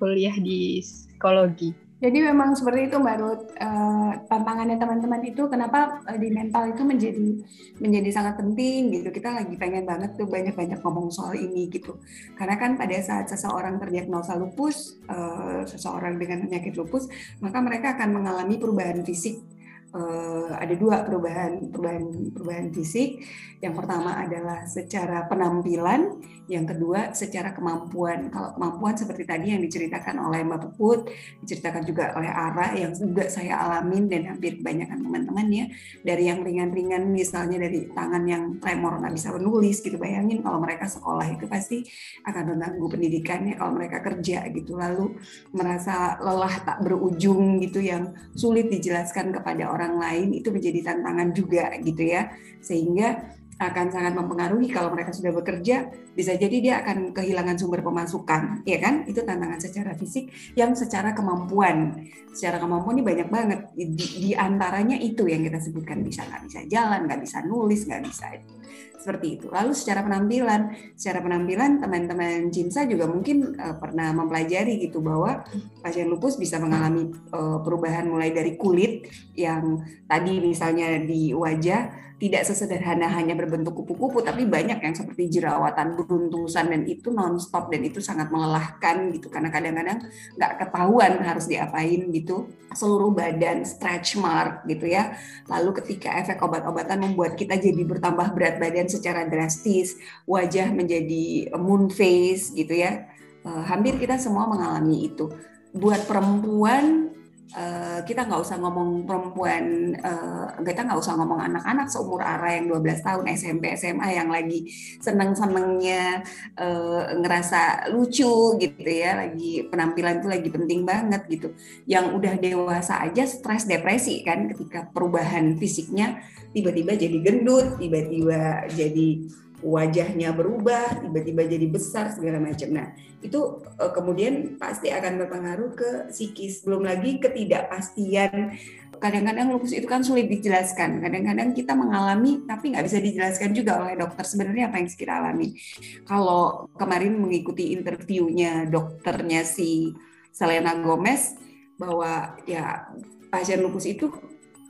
S5: kuliah di psikologi
S3: Jadi memang seperti itu Mbak Ruth. Eh, tantangannya teman-teman itu kenapa eh, di mental itu menjadi menjadi sangat penting gitu. Kita lagi pengen banget tuh banyak-banyak ngomong soal ini gitu. Karena kan pada saat seseorang terdiagnosa lupus, eh, seseorang dengan penyakit lupus, maka mereka akan mengalami perubahan fisik. Eh, ada dua perubahan perubahan perubahan fisik. Yang pertama adalah secara penampilan, Yang kedua, secara kemampuan. Kalau kemampuan seperti tadi yang diceritakan oleh Mbak Puput, diceritakan juga oleh Ara, yang juga saya alamin dan hampir kebanyakan teman-teman ya, dari yang ringan-ringan, misalnya dari tangan yang tremor nggak bisa menulis gitu. Bayangin kalau mereka sekolah itu pasti akan mengganggu pendidikannya kalau mereka kerja gitu. Lalu merasa lelah tak berujung gitu yang sulit dijelaskan kepada orang lain itu menjadi tantangan juga gitu ya. Sehingga akan sangat mempengaruhi kalau mereka sudah bekerja bisa jadi dia akan kehilangan sumber pemasukan ya kan? Itu tantangan secara fisik yang secara kemampuan. Secara kemampuan ini banyak banget. Di, di antaranya itu yang kita sebutkan. Bisa nggak bisa jalan nggak bisa nulis nggak bisa itu. Seperti itu. Lalu secara penampilan. Secara penampilan teman-teman Jinsa juga mungkin uh, pernah mempelajari gitu bahwa pasien lupus bisa mengalami uh, perubahan mulai dari kulit yang tadi misalnya di wajah tidak sesederhana hanya berbentuk kupu-kupu, tapi banyak yang seperti jerawatan, beruntusan, dan itu nonstop dan itu sangat melelahkan gitu, karena kadang-kadang nggak ketahuan harus diapain gitu, seluruh badan stretch mark gitu ya. Lalu ketika efek obat-obatan membuat kita jadi bertambah berat badan secara drastis, wajah menjadi moon face gitu ya, eh, hampir kita semua mengalami itu. Buat perempuan Uh, kita nggak usah ngomong perempuan, uh, kita nggak usah ngomong anak-anak seumur Ara yang 12 tahun SMP SMA yang lagi seneng-senengnya uh, ngerasa lucu gitu ya, lagi penampilan itu lagi penting banget gitu. Yang udah dewasa aja stres depresi kan ketika perubahan fisiknya tiba-tiba jadi gendut, tiba-tiba jadi wajahnya berubah, tiba-tiba jadi besar segala macam. Nah, itu uh, kemudian pasti akan berpengaruh ke psikis. Belum lagi ketidakpastian. Kadang-kadang lupus itu kan sulit dijelaskan. Kadang-kadang kita mengalami tapi nggak bisa dijelaskan juga oleh dokter sebenarnya apa yang kita alami. Kalau kemarin mengikuti interviewnya dokternya si Selena Gomez bahwa ya pasien lupus itu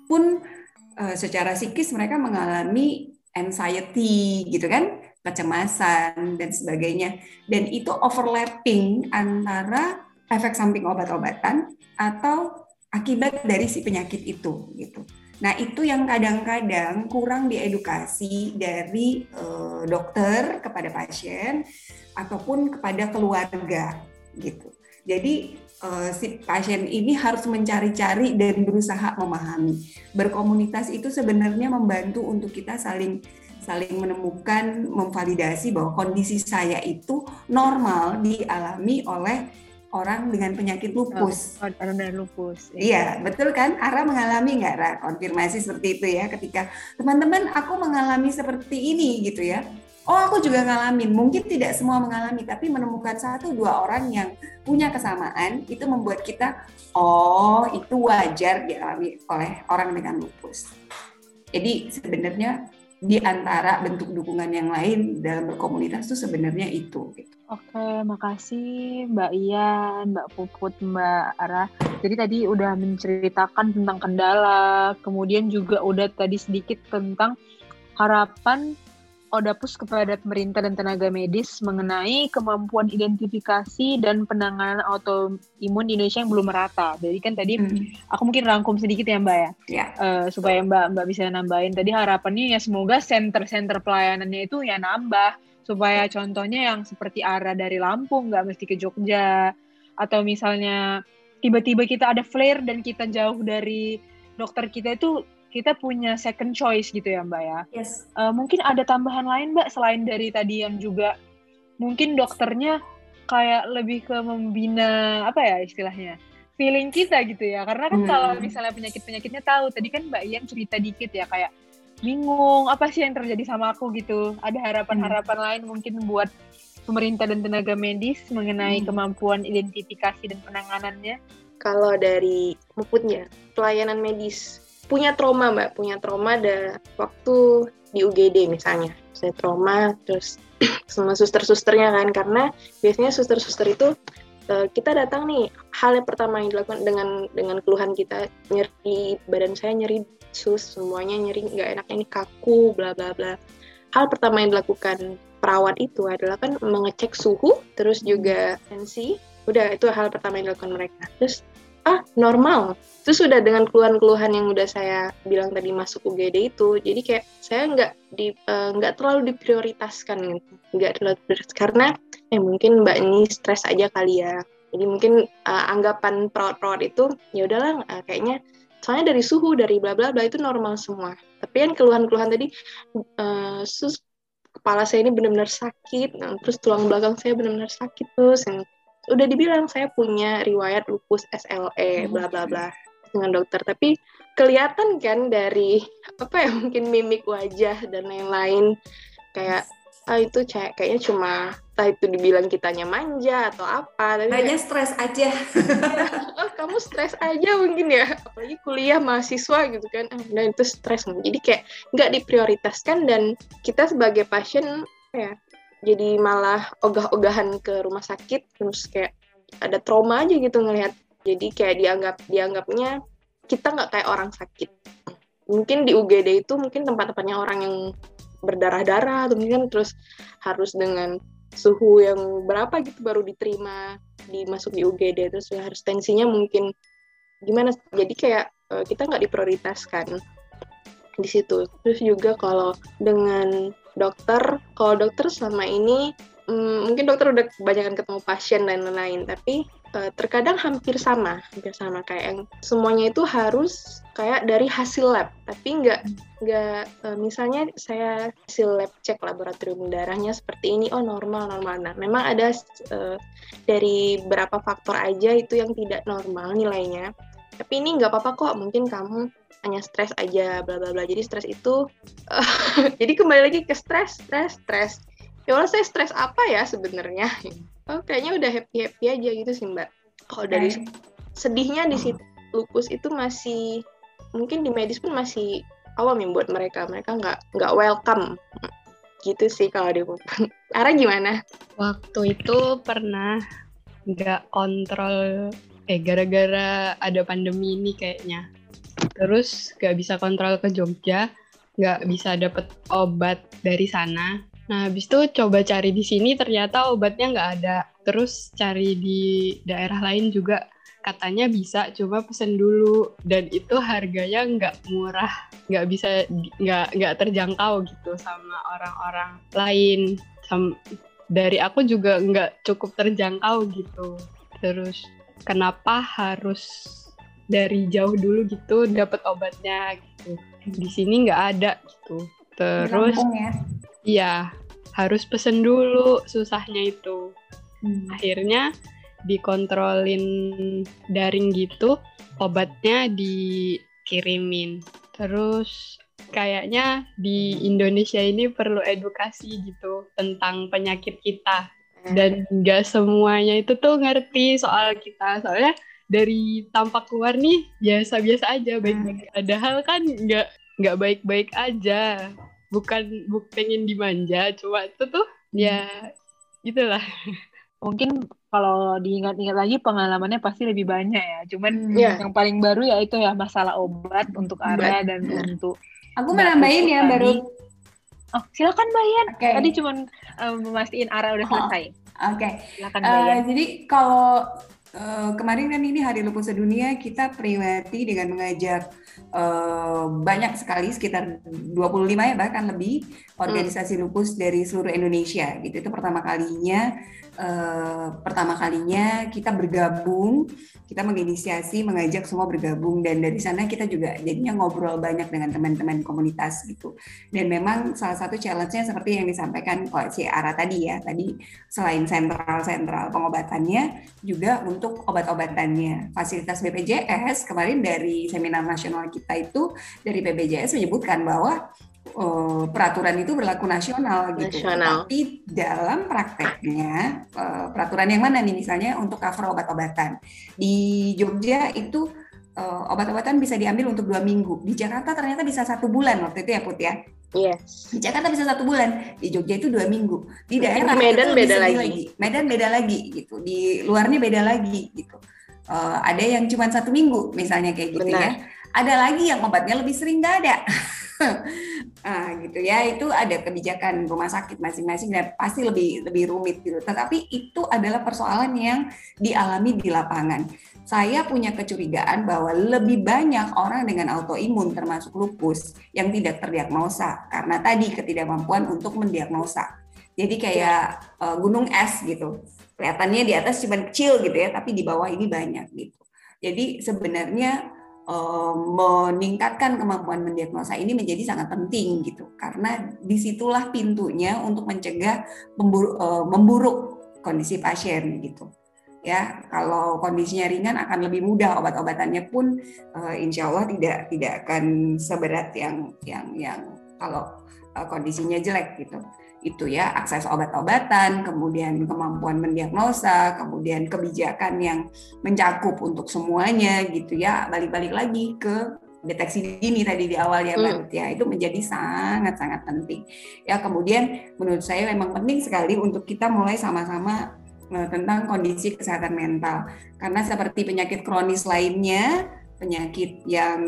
S3: pun uh, secara psikis mereka mengalami anxiety gitu kan, kecemasan dan sebagainya. Dan itu overlapping antara efek samping obat-obatan atau akibat dari si penyakit itu gitu. Nah, itu yang kadang-kadang kurang diedukasi dari uh, dokter kepada pasien ataupun kepada keluarga gitu. Jadi uh, si pasien ini harus mencari-cari dan berusaha memahami. Berkomunitas itu sebenarnya membantu untuk kita saling saling menemukan, memvalidasi bahwa kondisi saya itu normal dialami oleh orang dengan penyakit lupus.
S2: Oh, orang dengan lupus.
S3: Ya. Iya, betul kan? Ara mengalami nggak, Ra? Konfirmasi seperti itu ya, ketika teman-teman aku mengalami seperti ini gitu ya oh aku juga ngalamin. Mungkin tidak semua mengalami, tapi menemukan satu dua orang yang punya kesamaan itu membuat kita, oh itu wajar dialami oleh orang dengan lupus. Jadi sebenarnya di antara bentuk dukungan yang lain dalam berkomunitas itu sebenarnya itu. Gitu.
S2: Oke, makasih Mbak Ian, Mbak Puput, Mbak Ara. Jadi tadi udah menceritakan tentang kendala, kemudian juga udah tadi sedikit tentang harapan Odapus kepada pemerintah dan tenaga medis mengenai kemampuan identifikasi dan penanganan autoimun di Indonesia yang belum merata. Jadi kan tadi hmm. aku mungkin rangkum sedikit ya Mbak ya,
S3: ya.
S2: Uh, supaya Mbak Mbak bisa nambahin. Tadi harapannya ya semoga center-center pelayanannya itu ya nambah supaya contohnya yang seperti arah dari Lampung nggak mesti ke Jogja atau misalnya tiba-tiba kita ada flare dan kita jauh dari dokter kita itu kita punya second choice gitu ya Mbak ya.
S3: Yes.
S2: Uh, mungkin ada tambahan lain Mbak selain dari tadi yang juga mungkin dokternya kayak lebih ke membina apa ya istilahnya feeling kita gitu ya. Karena kan hmm. kalau misalnya penyakit-penyakitnya tahu tadi kan Mbak Ian cerita dikit ya kayak bingung apa sih yang terjadi sama aku gitu. Ada harapan-harapan hmm. lain mungkin buat pemerintah dan tenaga medis mengenai hmm. kemampuan identifikasi dan penanganannya?
S4: Kalau dari puputnya, pelayanan medis punya trauma mbak. Punya trauma ada waktu di UGD misalnya. Saya trauma terus sama suster-susternya kan. Karena biasanya suster-suster itu uh, kita datang nih hal yang pertama yang dilakukan dengan dengan keluhan kita nyeri badan saya nyeri sus semuanya nyeri nggak enaknya ini kaku bla bla bla. Hal pertama yang dilakukan perawat itu adalah kan mengecek suhu terus juga tensi. Udah itu hal pertama yang dilakukan mereka. Terus ah normal itu sudah dengan keluhan-keluhan yang udah saya bilang tadi masuk UGD itu jadi kayak saya nggak di eh, nggak uh, terlalu diprioritaskan gitu. Nggak terlalu prioritas karena eh mungkin mbak ini stres aja kali ya. Jadi mungkin uh, anggapan perawat-perawat itu ya udahlah uh, kayaknya soalnya dari suhu dari bla bla bla itu normal semua. Tapi kan keluhan-keluhan tadi uh, sus kepala saya ini benar-benar sakit nah, terus tulang belakang saya benar-benar sakit terus yang udah dibilang saya punya riwayat lupus SLE bla bla bla dengan dokter. Tapi kelihatan kan dari apa ya mungkin mimik wajah dan lain-lain. Kayak ah itu kayak kayaknya cuma entah itu dibilang kitanya manja atau apa
S3: tapi hanya stres aja.
S4: Oh kamu stres aja mungkin ya. Apalagi kuliah mahasiswa gitu kan. Ah, nah itu stres jadi kayak nggak diprioritaskan dan kita sebagai pasien ya jadi malah ogah-ogahan ke rumah sakit. Terus kayak ada trauma aja gitu ngelihat jadi kayak dianggap dianggapnya kita nggak kayak orang sakit. Mungkin di UGD itu mungkin tempat-tempatnya orang yang berdarah-darah atau mungkin terus harus dengan suhu yang berapa gitu baru diterima dimasuk di UGD terus harus tensinya mungkin gimana jadi kayak uh, kita nggak diprioritaskan di situ. Terus juga kalau dengan dokter kalau dokter selama ini hmm, mungkin dokter udah kebanyakan ketemu pasien dan lain-lain tapi uh, terkadang hampir sama, hampir sama kayak yang semuanya itu harus kayak dari hasil lab, tapi nggak nggak uh, misalnya saya hasil lab cek laboratorium darahnya seperti ini, oh normal normal. Nah, memang ada uh, dari berapa faktor aja itu yang tidak normal nilainya. Tapi ini nggak apa-apa kok, mungkin kamu hanya stres aja, bla bla bla. Jadi stres itu, uh, jadi kembali lagi ke stres, stres, stres. Ya Allah saya stres apa ya sebenarnya? oh kayaknya udah happy happy aja gitu sih mbak kalau dari sedihnya di situ lupus itu masih mungkin di medis pun masih awam ya buat mereka mereka nggak nggak welcome gitu sih kalau di Ara gimana?
S5: Waktu itu pernah nggak kontrol eh gara-gara ada pandemi ini kayaknya. Terus nggak bisa kontrol ke Jogja, nggak bisa dapet obat dari sana. Nah, habis itu coba cari di sini ternyata obatnya nggak ada. Terus cari di daerah lain juga katanya bisa, coba pesen dulu. Dan itu harganya nggak murah, nggak bisa, nggak nggak terjangkau gitu sama orang-orang lain. Sam, dari aku juga nggak cukup terjangkau gitu. Terus kenapa harus dari jauh dulu gitu dapat obatnya gitu. Di sini nggak ada gitu. Terus ya? Iya, harus pesen dulu susahnya itu. Hmm. Akhirnya dikontrolin daring gitu, obatnya dikirimin. Terus kayaknya di Indonesia ini perlu edukasi gitu tentang penyakit kita. Dan nggak semuanya itu tuh ngerti soal kita. Soalnya dari tampak luar nih biasa-biasa aja baik-baik. Hmm. Padahal kan nggak nggak baik-baik aja bukan bu pengen dimanja cuma itu tuh ya itulah
S2: mungkin kalau diingat-ingat lagi pengalamannya pasti lebih banyak ya cuman yeah. yang paling baru ya itu ya masalah obat untuk Ara dan yeah. untuk
S3: aku menambahin ya baru
S2: oh silakan Bayan okay. tadi cuma um, memastikan Ara udah oh. selesai
S3: oke okay. silakan Uh, jadi kalau Uh, kemarin kan ini Hari Lupus Sedunia kita peringati dengan mengajak uh, banyak sekali sekitar 25 ya bahkan lebih organisasi lupus dari seluruh Indonesia gitu. Itu pertama kalinya uh, pertama kalinya kita bergabung, kita menginisiasi mengajak semua bergabung dan dari sana kita juga jadinya ngobrol banyak dengan teman-teman komunitas gitu. Dan memang salah satu challenge-nya seperti yang disampaikan Pak si Ara tadi ya. Tadi selain sentral-sentral pengobatannya juga untuk obat-obatannya. Fasilitas BPJS kemarin dari seminar nasional kita itu dari BPJS menyebutkan bahwa uh, peraturan itu berlaku nasional gitu. Nasional. Tapi dalam prakteknya uh, peraturan yang mana nih misalnya untuk cover obat-obatan di Jogja itu uh, obat-obatan bisa diambil untuk dua minggu. Di Jakarta ternyata bisa satu bulan waktu itu ya Put ya.
S4: Yes.
S3: Di Jakarta bisa satu bulan, di Jogja itu dua minggu. Di daerah
S4: Medan beda lagi. lagi.
S3: Medan beda lagi gitu. Di luarnya beda lagi gitu. Uh, ada yang cuma satu minggu misalnya kayak gitu ya. Benar. ya Ada lagi yang obatnya lebih sering nggak ada. ah, gitu ya. Itu ada kebijakan rumah sakit masing-masing dan pasti lebih lebih rumit gitu. Tetapi itu adalah persoalan yang dialami di lapangan. Saya punya kecurigaan bahwa lebih banyak orang dengan autoimun termasuk lupus yang tidak terdiagnosa. Karena tadi ketidakmampuan untuk mendiagnosa. Jadi kayak uh, gunung es gitu. Kelihatannya di atas cuma kecil gitu ya tapi di bawah ini banyak gitu. Jadi sebenarnya meningkatkan kemampuan mendiagnosa ini menjadi sangat penting gitu. Karena di situlah pintunya untuk mencegah memburuk, eh, memburuk kondisi pasien gitu. Ya kalau kondisinya ringan akan lebih mudah obat-obatannya pun uh, insya Allah tidak tidak akan seberat yang yang yang kalau kondisinya jelek gitu itu ya akses obat-obatan, kemudian kemampuan mendiagnosa, kemudian kebijakan yang mencakup untuk semuanya gitu ya. Balik-balik lagi ke deteksi dini tadi di awal ya Mbak hmm. ya itu menjadi sangat-sangat penting. Ya kemudian menurut saya memang penting sekali untuk kita mulai sama-sama eh, tentang kondisi kesehatan mental karena seperti penyakit kronis lainnya penyakit yang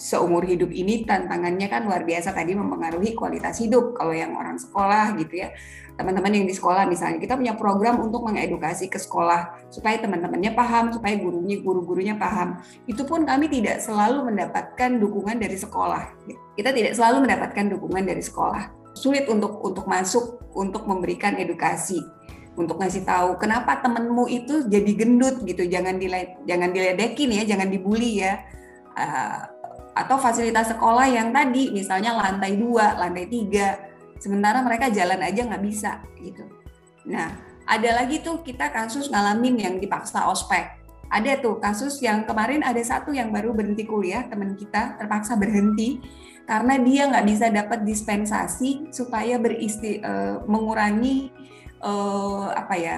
S3: seumur hidup ini tantangannya kan luar biasa tadi mempengaruhi kualitas hidup. Kalau yang orang sekolah gitu ya teman-teman yang di sekolah misalnya kita punya program untuk mengedukasi ke sekolah supaya teman-temannya paham supaya gurunya guru-gurunya paham. Itu pun kami tidak selalu mendapatkan dukungan dari sekolah. Kita tidak selalu mendapatkan dukungan dari sekolah. Sulit untuk untuk masuk untuk memberikan edukasi untuk ngasih tahu kenapa temenmu itu jadi gendut? gitu. Jangan jangan diledekin ya jangan dibully ya. Uh, atau fasilitas sekolah yang tadi misalnya lantai dua lantai tiga. Sementara mereka jalan aja nggak bisa gitu. Nah ada lagi tuh kita kasus ngalamin yang dipaksa ospek. Ada tuh kasus yang kemarin ada satu yang baru berhenti kuliah teman kita terpaksa berhenti karena dia nggak bisa dapat dispensasi supaya beristi uh, mengurangi uh, apa ya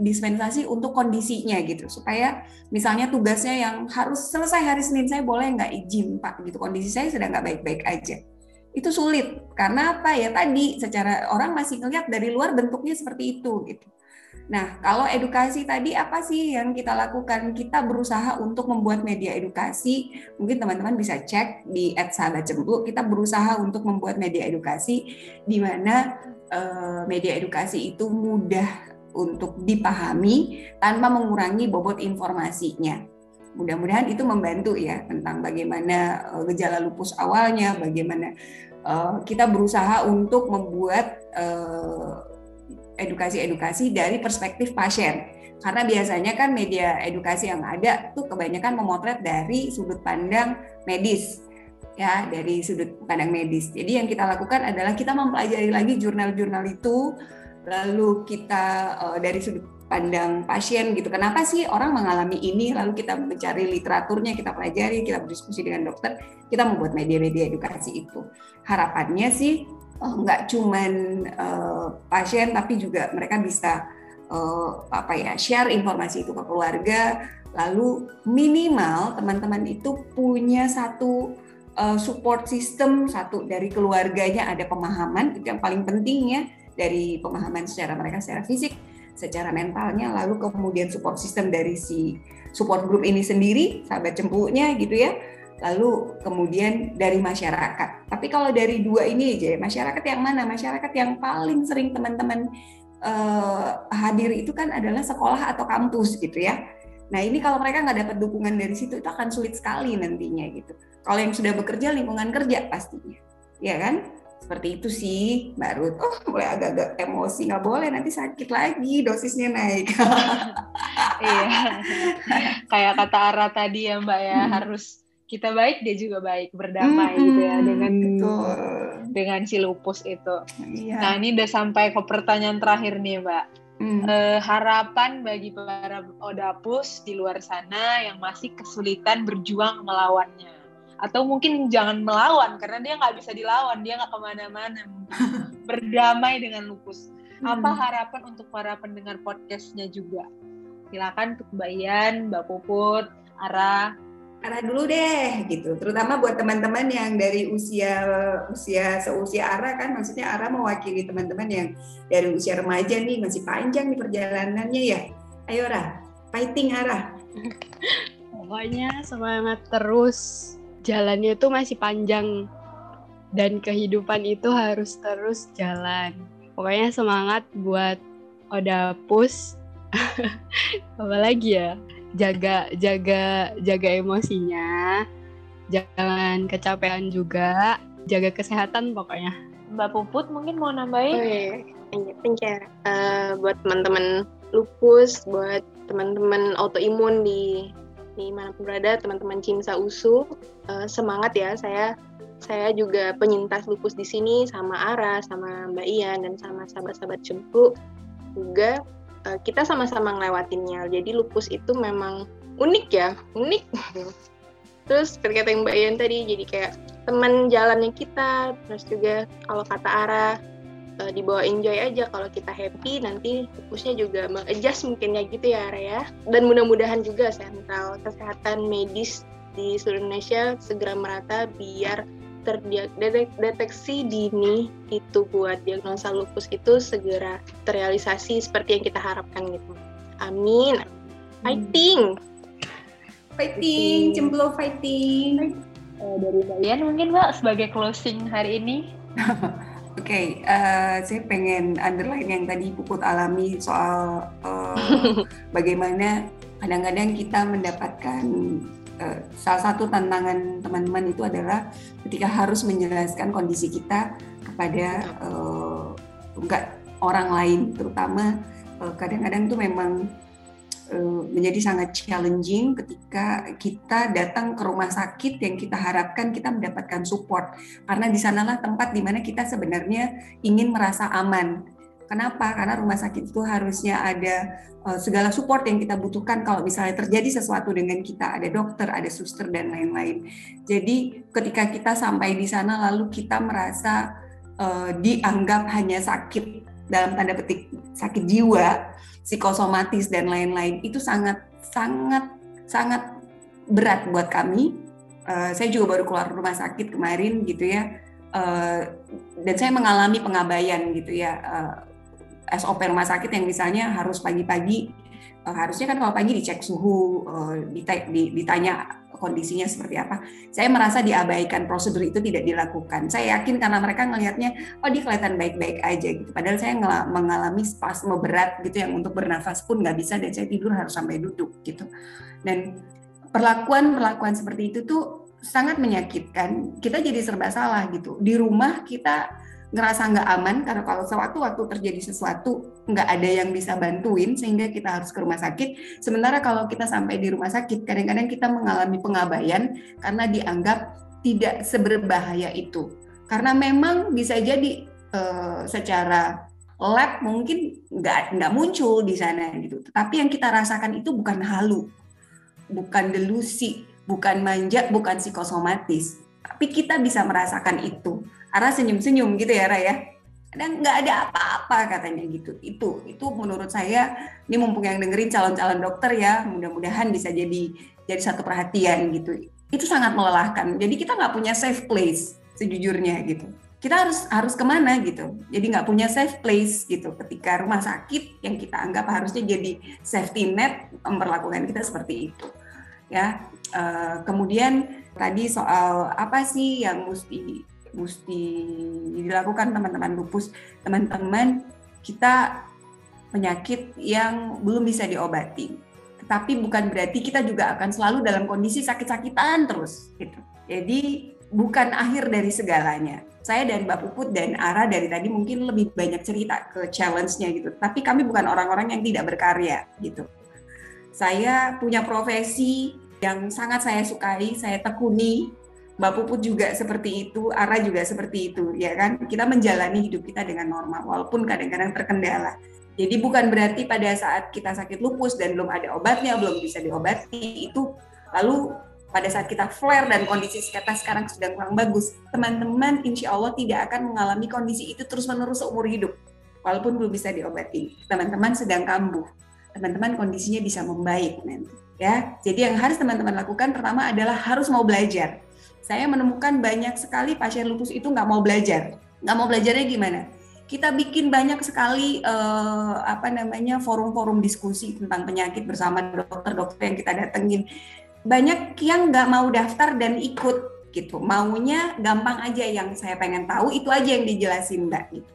S3: dispensasi untuk kondisinya gitu supaya misalnya tugasnya yang harus selesai hari Senin saya boleh nggak izin Pak gitu kondisi saya sedang nggak baik-baik aja itu sulit karena apa ya tadi secara orang masih ngelihat dari luar bentuknya seperti itu gitu Nah, kalau edukasi tadi apa sih yang kita lakukan? Kita berusaha untuk membuat media edukasi. Mungkin teman-teman bisa cek di @sahabatcembuk. Kita berusaha untuk membuat media edukasi di mana uh, media edukasi itu mudah untuk dipahami tanpa mengurangi bobot informasinya. Mudah-mudahan itu membantu ya tentang bagaimana uh, gejala lupus awalnya, bagaimana uh, kita berusaha untuk membuat edukasi-edukasi dari perspektif pasien. Karena biasanya kan media edukasi yang ada tuh kebanyakan memotret dari sudut pandang medis ya dari sudut pandang medis. Jadi yang kita lakukan adalah kita mempelajari lagi jurnal-jurnal itu, lalu kita uh, dari sudut pandang pasien gitu. Kenapa sih orang mengalami ini? Lalu kita mencari literaturnya, kita pelajari, kita berdiskusi dengan dokter, kita membuat media-media edukasi itu. Harapannya sih oh, nggak cuman uh, pasien, tapi juga mereka bisa uh, apa ya share informasi itu ke keluarga. Lalu minimal teman-teman itu punya satu uh, support system satu dari keluarganya ada pemahaman itu yang paling penting ya dari pemahaman secara mereka secara fisik secara mentalnya lalu kemudian support system dari si support group ini sendiri sahabat cempunya gitu ya. Lalu kemudian dari masyarakat. Tapi kalau dari dua ini aja masyarakat yang mana? Masyarakat yang paling sering teman-teman uh, hadir itu kan adalah sekolah atau kampus gitu ya. Nah ini kalau mereka nggak dapat dukungan dari situ itu akan sulit sekali nantinya gitu kalau yang sudah bekerja lingkungan kerja pastinya, ya kan? Seperti itu sih, Mbak Ruth. Oh, mulai agak-agak emosi, nggak boleh nanti sakit lagi, dosisnya naik.
S2: iya, kayak kata Ara tadi ya Mbak ya, hmm. harus kita baik dia juga baik berdamai hmm, gitu ya dengan betul. dengan si lupus itu. Iya. Nah ini udah sampai ke pertanyaan terakhir nih Mbak. Hmm. Uh, harapan bagi para odapus di luar sana yang masih kesulitan berjuang melawannya atau mungkin jangan melawan karena dia nggak bisa dilawan dia nggak ke mana-mana. Berdamai dengan lupus. Apa hmm. harapan untuk para pendengar podcastnya juga? Silakan untuk Mbak Ian Mbak Puput Ara.
S3: Ara dulu deh gitu. Terutama buat teman-teman yang dari usia usia seusia Ara kan. Maksudnya Ara mewakili teman-teman yang dari usia remaja nih masih panjang nih perjalanannya ya. Ayo Ara. Fighting Ara.
S5: Pokoknya semangat terus jalannya itu masih panjang dan kehidupan itu harus terus jalan. Pokoknya semangat buat Odapus. Apalagi ya? Jaga jaga jaga emosinya. Jangan kecapean juga, jaga kesehatan pokoknya.
S2: Mbak Puput mungkin mau nambahin?
S4: Oh, iya. Iya, uh, buat teman-teman lupus, buat teman-teman autoimun di di mana pun berada, teman-teman Cimsa Usu, uh, semangat ya. Saya saya juga penyintas lupus di sini sama Ara, sama Mbak Ian dan sama sahabat-sahabat Cempu juga uh, kita sama-sama ngelewatinnya. Jadi lupus itu memang unik ya, unik. Terus seperti kata Mbak Ian tadi, jadi kayak teman jalannya kita. Terus juga kalau kata Ara, uh, dibawa enjoy aja kalau kita happy nanti fokusnya juga mengadjust mungkin ya gitu ya Area dan mudah-mudahan juga sentral kesehatan medis di seluruh Indonesia segera merata biar terdeteksi dini itu buat diagnosa lupus itu segera terrealisasi seperti yang kita harapkan gitu. Amin. Fighting.
S3: Fighting, cemblo fighting.
S2: Uh, dari Mbak mungkin Mbak sebagai closing hari ini.
S3: Oke, okay, uh, eh, saya pengen underline yang tadi Puput alami soal uh, bagaimana kadang-kadang kita mendapatkan uh, salah satu tantangan teman-teman itu adalah ketika harus menjelaskan kondisi kita kepada uh, enggak orang lain, terutama kadang-kadang uh, tuh memang menjadi sangat challenging ketika kita datang ke rumah sakit yang kita harapkan kita mendapatkan support karena di sanalah tempat di mana kita sebenarnya ingin merasa aman. Kenapa? Karena rumah sakit itu harusnya ada uh, segala support yang kita butuhkan kalau misalnya terjadi sesuatu dengan kita, ada dokter, ada suster dan lain-lain. Jadi ketika kita sampai di sana lalu kita merasa uh, dianggap hanya sakit dalam tanda petik sakit jiwa psikosomatis dan lain-lain itu sangat sangat sangat berat buat kami. Uh, saya juga baru keluar rumah sakit kemarin gitu ya, uh, dan saya mengalami pengabaian gitu ya. Uh, eh, SOP rumah sakit yang misalnya harus pagi-pagi, uh, harusnya kan kalau pagi dicek suhu, uh, ditanya kondisinya seperti apa. Saya merasa diabaikan prosedur itu tidak dilakukan. Saya yakin karena mereka ngelihatnya, oh dia kelihatan baik-baik aja gitu. Padahal saya mengalami spasme berat gitu yang untuk bernafas pun nggak bisa dan saya tidur harus sampai duduk gitu. Dan perlakuan-perlakuan seperti itu tuh sangat menyakitkan. Kita jadi serba salah gitu. Di rumah kita ngerasa nggak aman karena kalau sewaktu-waktu terjadi sesuatu nggak ada yang bisa bantuin sehingga kita harus ke rumah sakit. Sementara kalau kita sampai di rumah sakit kadang-kadang kita mengalami pengabaian karena dianggap tidak seberbahaya itu. Karena memang bisa jadi uh, secara lab mungkin nggak nggak muncul di sana gitu. Tetapi yang kita rasakan itu bukan halu, bukan delusi, bukan manja, bukan psikosomatis. Tapi kita bisa merasakan itu Ara senyum-senyum gitu ya Raya dan nggak ada apa-apa katanya gitu. Itu itu menurut saya ini mumpung yang dengerin calon-calon dokter ya mudah-mudahan bisa jadi jadi satu perhatian gitu. Itu sangat melelahkan. Jadi kita nggak punya safe place sejujurnya gitu. Kita harus harus ke mana gitu. Jadi nggak punya safe place gitu. Ketika rumah sakit yang kita anggap harusnya jadi safety net memperlakukan kita seperti itu ya. Uh, kemudian tadi soal apa sih yang mesti mesti dilakukan teman-teman lupus. Teman-teman kita penyakit yang belum bisa diobati. Tetapi bukan berarti kita juga akan selalu dalam kondisi sakit-sakitan terus gitu. Jadi bukan akhir dari segalanya. Saya dan Mbak Puput dan Ara dari tadi mungkin lebih banyak cerita ke challenge-nya gitu. Tapi kami bukan orang-orang yang tidak berkarya gitu. Saya punya profesi yang sangat saya sukai, saya tekuni, Mbak Puput juga seperti itu, Ara juga seperti itu, ya kan? Kita menjalani hidup kita dengan normal, walaupun kadang-kadang terkendala. Jadi bukan berarti pada saat kita sakit lupus dan belum ada obatnya, belum bisa diobati, itu lalu pada saat kita flare dan kondisi kita sekarang sedang kurang bagus, teman-teman insya Allah tidak akan mengalami kondisi itu terus-menerus seumur hidup, walaupun belum bisa diobati. Teman-teman sedang kambuh, teman-teman kondisinya bisa membaik nanti. Ya, jadi yang harus teman-teman lakukan pertama adalah harus mau belajar saya menemukan banyak sekali pasien lupus itu nggak mau belajar. Nggak mau belajarnya gimana? Kita bikin banyak sekali uh, apa namanya forum-forum diskusi tentang penyakit bersama dokter-dokter yang kita datengin. Banyak yang nggak mau daftar dan ikut gitu. Maunya gampang aja yang saya pengen tahu itu aja yang dijelasin Mbak gitu.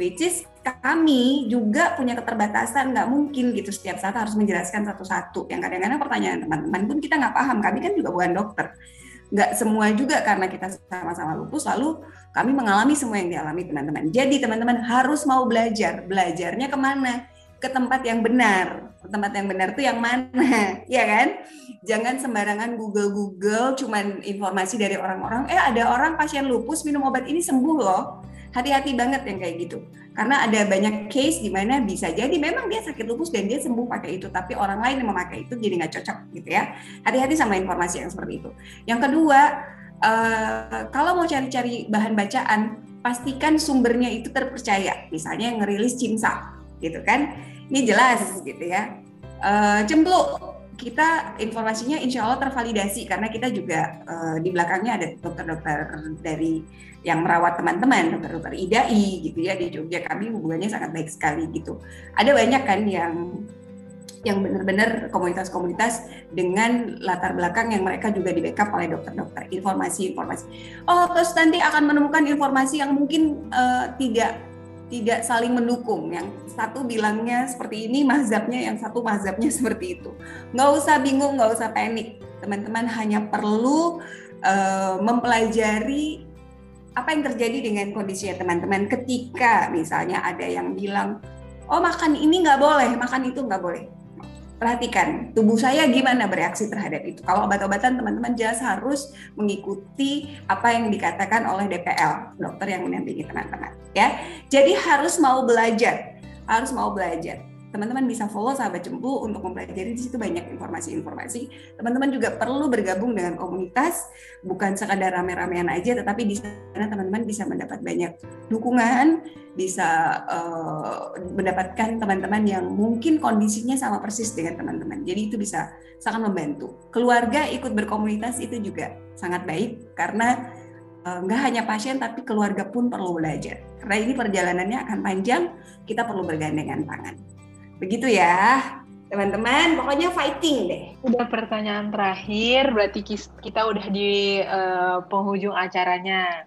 S3: Which is kami juga punya keterbatasan nggak mungkin gitu setiap saat harus menjelaskan satu-satu. Yang kadang-kadang pertanyaan teman-teman pun kita nggak paham. Kami kan juga bukan dokter. Nggak semua juga karena kita sama-sama lupus lalu kami mengalami semua yang dialami teman-teman. Jadi teman-teman harus mau belajar. Belajarnya ke mana? Ke tempat yang benar. Tempat yang benar tuh yang mana? ya kan? Jangan sembarangan Google-Google cuman informasi dari orang-orang. Eh ada orang pasien lupus minum obat ini sembuh loh hati-hati banget yang kayak gitu karena ada banyak case di mana bisa jadi memang dia sakit lupus dan dia sembuh pakai itu tapi orang lain yang memakai itu jadi nggak cocok gitu ya. Hati-hati sama informasi yang seperti itu. Yang kedua uh, kalau mau cari-cari bahan bacaan pastikan sumbernya itu terpercaya. Misalnya yang ngerilis Cimsa gitu kan? Ini jelas gitu ya. Uh, cempluk kita informasinya insya Allah tervalidasi karena kita juga uh, di belakangnya ada dokter-dokter dari yang merawat teman-teman, dokter-dokter IDAI gitu ya di Jogja kami hubungannya sangat baik sekali gitu. Ada banyak kan yang yang benar-benar komunitas-komunitas dengan latar belakang yang mereka juga di backup oleh dokter-dokter informasi-informasi. Oh, terus nanti akan menemukan informasi yang mungkin uh, tidak tidak saling mendukung. Yang satu bilangnya seperti ini, mazhabnya yang satu mazhabnya seperti itu. Nggak usah bingung, nggak usah panik. Teman-teman hanya perlu uh, mempelajari apa yang terjadi dengan kondisi teman-teman ketika misalnya ada yang bilang, oh makan ini nggak boleh, makan itu nggak boleh perhatikan tubuh saya gimana bereaksi terhadap itu. Kalau obat-obatan teman-teman jelas harus mengikuti apa yang dikatakan oleh DPL, dokter yang mendampingi teman-teman ya. Jadi harus mau belajar, harus mau belajar teman-teman bisa follow sahabat Cempu untuk mempelajari di situ banyak informasi-informasi. Teman-teman juga perlu bergabung dengan komunitas, bukan sekadar rame-ramean aja, tetapi di sana teman-teman bisa mendapat banyak dukungan, bisa uh, mendapatkan teman-teman yang mungkin kondisinya sama persis dengan teman-teman. Jadi itu bisa sangat membantu. Keluarga ikut berkomunitas itu juga sangat baik karena eh, nggak hanya pasien tapi keluarga pun perlu belajar. Karena ini perjalanannya akan panjang, kita perlu bergandengan tangan. Begitu ya, teman-teman. Pokoknya fighting deh.
S2: Udah pertanyaan terakhir, berarti kita udah di uh, penghujung acaranya.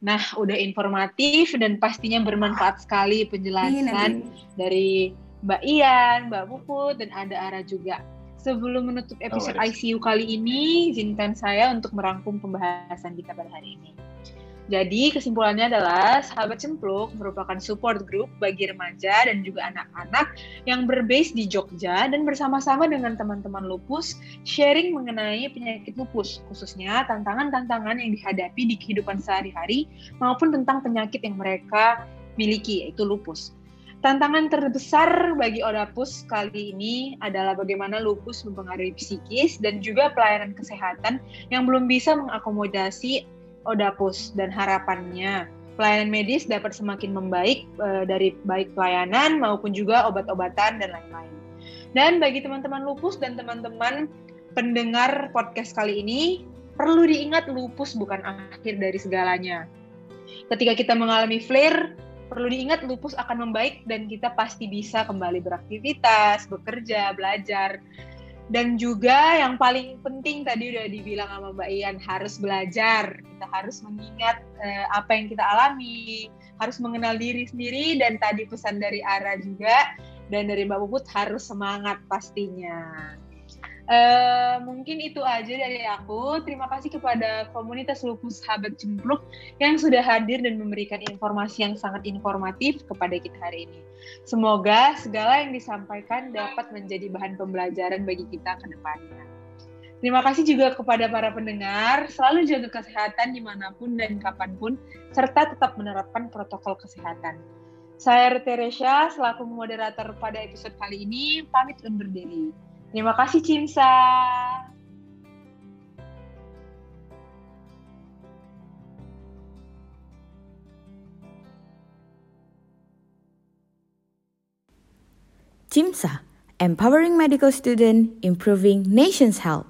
S2: Nah, udah informatif dan pastinya bermanfaat sekali penjelasan Ini, dari Mbak Ian, Mbak Puput, dan ada Ara juga. Sebelum menutup episode oh, ICU kali ini, izinkan saya untuk merangkum pembahasan kita pada hari ini. Jadi kesimpulannya adalah Sahabat Cempluk merupakan support group bagi remaja dan juga anak-anak yang berbase di Jogja dan bersama-sama dengan teman-teman lupus sharing mengenai penyakit lupus, khususnya tantangan-tantangan yang dihadapi di kehidupan sehari-hari maupun tentang penyakit yang mereka miliki, yaitu lupus. Tantangan terbesar bagi Odapus kali ini adalah bagaimana lupus mempengaruhi psikis dan juga pelayanan kesehatan yang belum bisa mengakomodasi Odapus dan harapannya pelayanan medis dapat semakin membaik e, dari baik pelayanan maupun juga obat-obatan dan lain-lain. Dan bagi teman-teman lupus dan teman-teman pendengar podcast kali ini, perlu diingat lupus bukan akhir dari segalanya. Ketika kita mengalami flare, perlu diingat lupus akan membaik dan kita pasti bisa kembali beraktivitas, bekerja, belajar, dan juga yang paling penting tadi udah dibilang sama Mbak Ian harus belajar. Kita harus mengingat uh, apa yang kita alami harus mengenal diri sendiri dan tadi pesan dari Ara juga dan dari Mbak Puput harus semangat pastinya Uh, mungkin itu aja dari aku. Terima kasih kepada komunitas Lupus Sahabat Cempluk yang sudah hadir dan memberikan informasi yang sangat informatif kepada kita hari ini. Semoga segala yang disampaikan dapat menjadi bahan pembelajaran bagi kita ke depannya. Terima kasih juga kepada para pendengar, selalu jaga kesehatan di mana pun dan kapan pun, serta tetap menerapkan protokol kesehatan. Saya Teresia, selaku moderator pada episode kali ini, pamit undur diri. Terima kasih Cimsa.
S1: Cimsa, empowering medical student, improving nation's health.